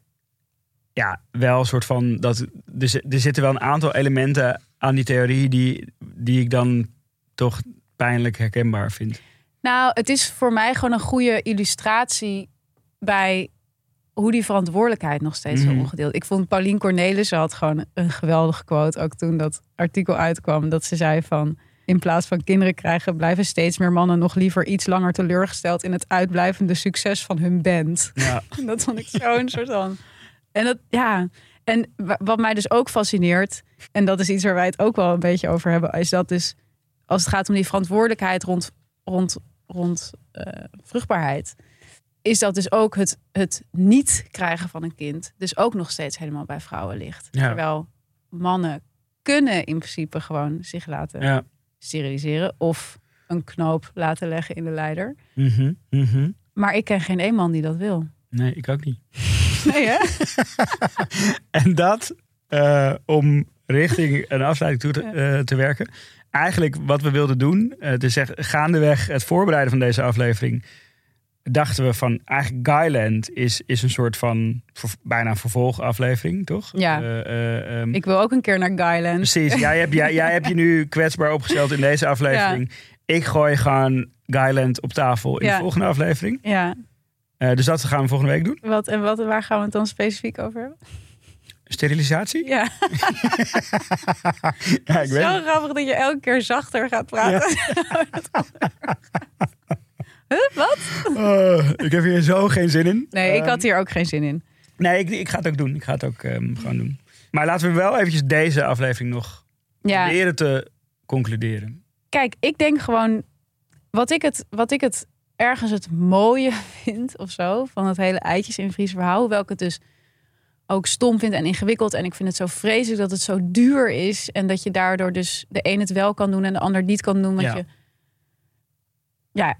ja, wel een soort van dat er, zi- er zitten wel een aantal elementen aan die theorie die, die ik dan toch pijnlijk herkenbaar vind. Nou, het is voor mij gewoon een goede illustratie bij hoe die verantwoordelijkheid nog steeds zo Mhm. ongedeeld. Ik vond Paulien Cornelissen had gewoon een geweldige quote, ook toen dat artikel uitkwam, dat ze zei van in plaats van kinderen krijgen, blijven steeds meer mannen nog liever iets langer teleurgesteld in het uitblijvende succes van hun band. Ja, Dat vond ik zo'n soort van. En dat, ja. En wa- wat mij dus ook fascineert, en dat is iets waar wij het ook wel een beetje over hebben, is dat dus als het gaat om die verantwoordelijkheid rond, rond, rond eh, vruchtbaarheid, is dat dus ook het, het niet krijgen van een kind, dus ook nog steeds helemaal bij vrouwen ligt. Ja. Terwijl mannen kunnen in principe gewoon zich laten ja. steriliseren of een knoop laten leggen in de leider. Mhm, mhm. Maar ik ken geen één man die dat wil. Nee, ik ook niet. Nee, hè? En dat eh, om richting een afsluiting toe te, eh, te werken. Eigenlijk wat we wilden doen, eh te zeggen, gaandeweg het voorbereiden van deze aflevering, dachten we van eigenlijk Guyland is, is een soort van ver- bijna vervolgaflevering, toch? Ja. Eh, eh, ehm, Ik wil ook een keer naar Guyland. Precies, jij hebt, jij, jij hebt je nu kwetsbaar opgesteld in deze aflevering. Ik gooi gewoon Guyland op tafel in Ja. de volgende aflevering. Ja, Eh, dus dat gaan we volgende week doen. wat en wat, waar gaan we het dan specifiek over hebben? Sterilisatie? Ja, Ja, ik weet zo grappig dat je elke keer zachter gaat praten. huh, wat? Oh, ik heb hier zo geen zin in. Nee, ik Ehm, had hier ook geen zin in. Nee, ik, ik ga het ook doen. Ik ga het ook ehm, gewoon doen. Maar laten we wel eventjes deze aflevering nog Ja, proberen te concluderen. kijk, ik denk gewoon... Wat ik, het, wat ik het ergens het mooie vind of zo... van het hele eitjes in Vries verhaal... hoewel ik het dus ook stom vind en ingewikkeld... en ik vind het zo vreselijk dat het zo duur is... en dat je daardoor dus de een het wel kan doen... en de ander niet kan doen. Want Ja. je... Ja,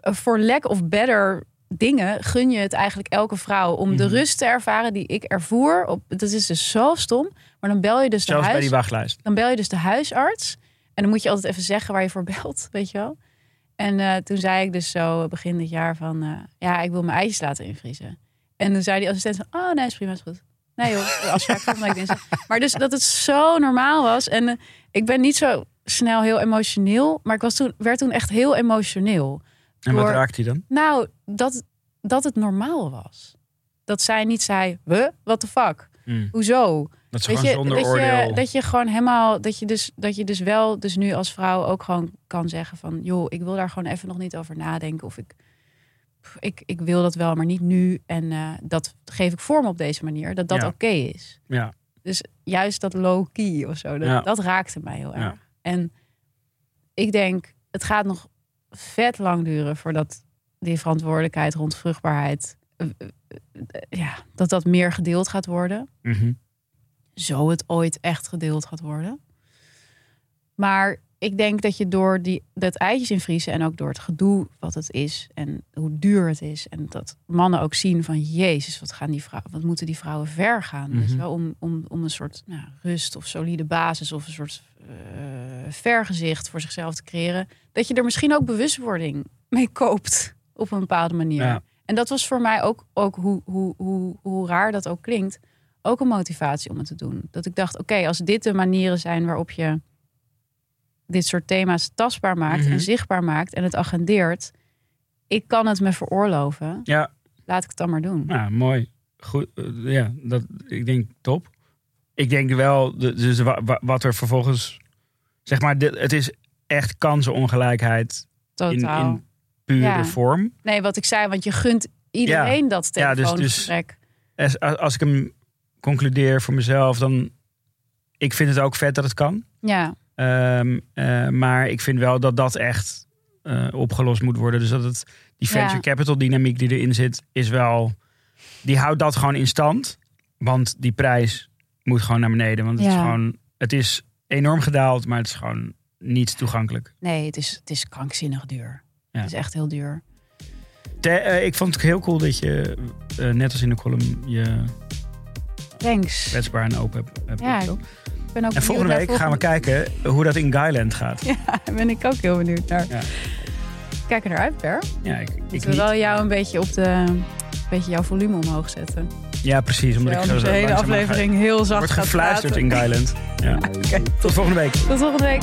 voor lack of better dingen gun je het eigenlijk elke vrouw... om de Mhm. rust te ervaren die ik ervoer. Op, dat is dus zo stom. Maar dan bel je dus de Zelfs bij huis die wachtlijst. dan bel je dus de huisarts. En dan moet je altijd even zeggen waar je voor belt, weet je wel. En eh, toen zei ik dus zo begin dit jaar van... eh, ja, ik wil mijn eitjes laten invriezen. En toen zei die assistent van... oh nee, is prima, is goed. Nee joh, de afspraak volgende week dinsdag. Maar dus dat het zo normaal was. En eh, ik ben niet zo snel heel emotioneel. Maar ik was toen, werd toen echt heel emotioneel. En wat Door- raakt hij dan? Nou, dat, dat het normaal was. dat zij niet zei, we, what the fuck? Mm. Hoezo? Dat is Weet gewoon je, zonder dat, oordeel. je, dat je gewoon helemaal, dat je, dus, dat je dus wel, dus nu als vrouw ook gewoon kan zeggen van, joh, ik wil daar gewoon even nog niet over nadenken. Of ik, ik, ik wil dat wel, maar niet nu. En eh, dat geef ik vorm op deze manier, dat dat Ja. oké is. Ja. Dus juist dat low-key of zo, dat, Ja. dat raakte mij heel erg. Ja. En ik denk, het gaat nog vet lang duren voordat die verantwoordelijkheid rond vruchtbaarheid, eh, eh, ja, dat dat meer gedeeld gaat worden Mhm. Zo het ooit echt gedeeld gaat worden. Maar ik denk dat je door die, dat eitjes invriezen en ook door het gedoe wat het is en hoe duur het is. En dat mannen ook zien van Jezus, wat, gaan die vrouwen, wat moeten die vrouwen ver gaan? weet je Mhm. wel, om, om, om een soort nou, rust of solide basis of een soort eh vergezicht voor zichzelf te creëren. Dat je er misschien ook bewustwording mee koopt op een bepaalde manier. Ja. En dat was voor mij ook, ook hoe, hoe, hoe, hoe raar dat ook klinkt, ook een motivatie om het te doen. Dat ik dacht, oké, als dit de manieren zijn waarop je dit soort thema's tastbaar maakt Mhm. en zichtbaar maakt en het agendeert, ik kan het me veroorloven. Ja, Laat ik het dan maar doen. nou, mooi. Goed, eh, ja, dat, ik denk top. Ik denk wel, dus wa- wa- wat er vervolgens, zeg maar, dit, het is echt kansenongelijkheid in, Totaal. in pure Ja. vorm. Nee, wat ik zei, want je gunt iedereen dat Ja, dus- telefoongesprek. Als, als ik hem concludeer voor mezelf, dan, ik vind het ook vet dat het kan. Ja, Ehm, eh, maar ik vind wel dat dat echt eh, opgelost moet worden. Dus dat het, die venture Ja. capital dynamiek die erin zit, is wel. Die houdt dat gewoon in stand. Want die prijs moet gewoon naar beneden. Want het is Ja. gewoon. Het is enorm gedaald, maar het is gewoon niet toegankelijk. nee, het is, het is krankzinnig duur. Ja. Het is echt heel duur. Te- eh, ik vond het heel cool dat je, net als in de column, je Thanks. kwetsbaar en open hebt. hebt Ja. Ik ben ook en volgende week gaan we kijken hoe dat in Guyland gaat. Ja, daar ben ik ook heel benieuwd naar. Ja. Kijk er naar uit, Per. Ja, ik, ik wil wel jou een beetje op de... Een beetje jouw volume omhoog zetten. Ja, precies. Omdat Ja, ik zo de hele aflevering heel zacht wordt gaat gefluisterd praten. in Guyland. Ja. Oké, Tot volgende week. tot volgende week.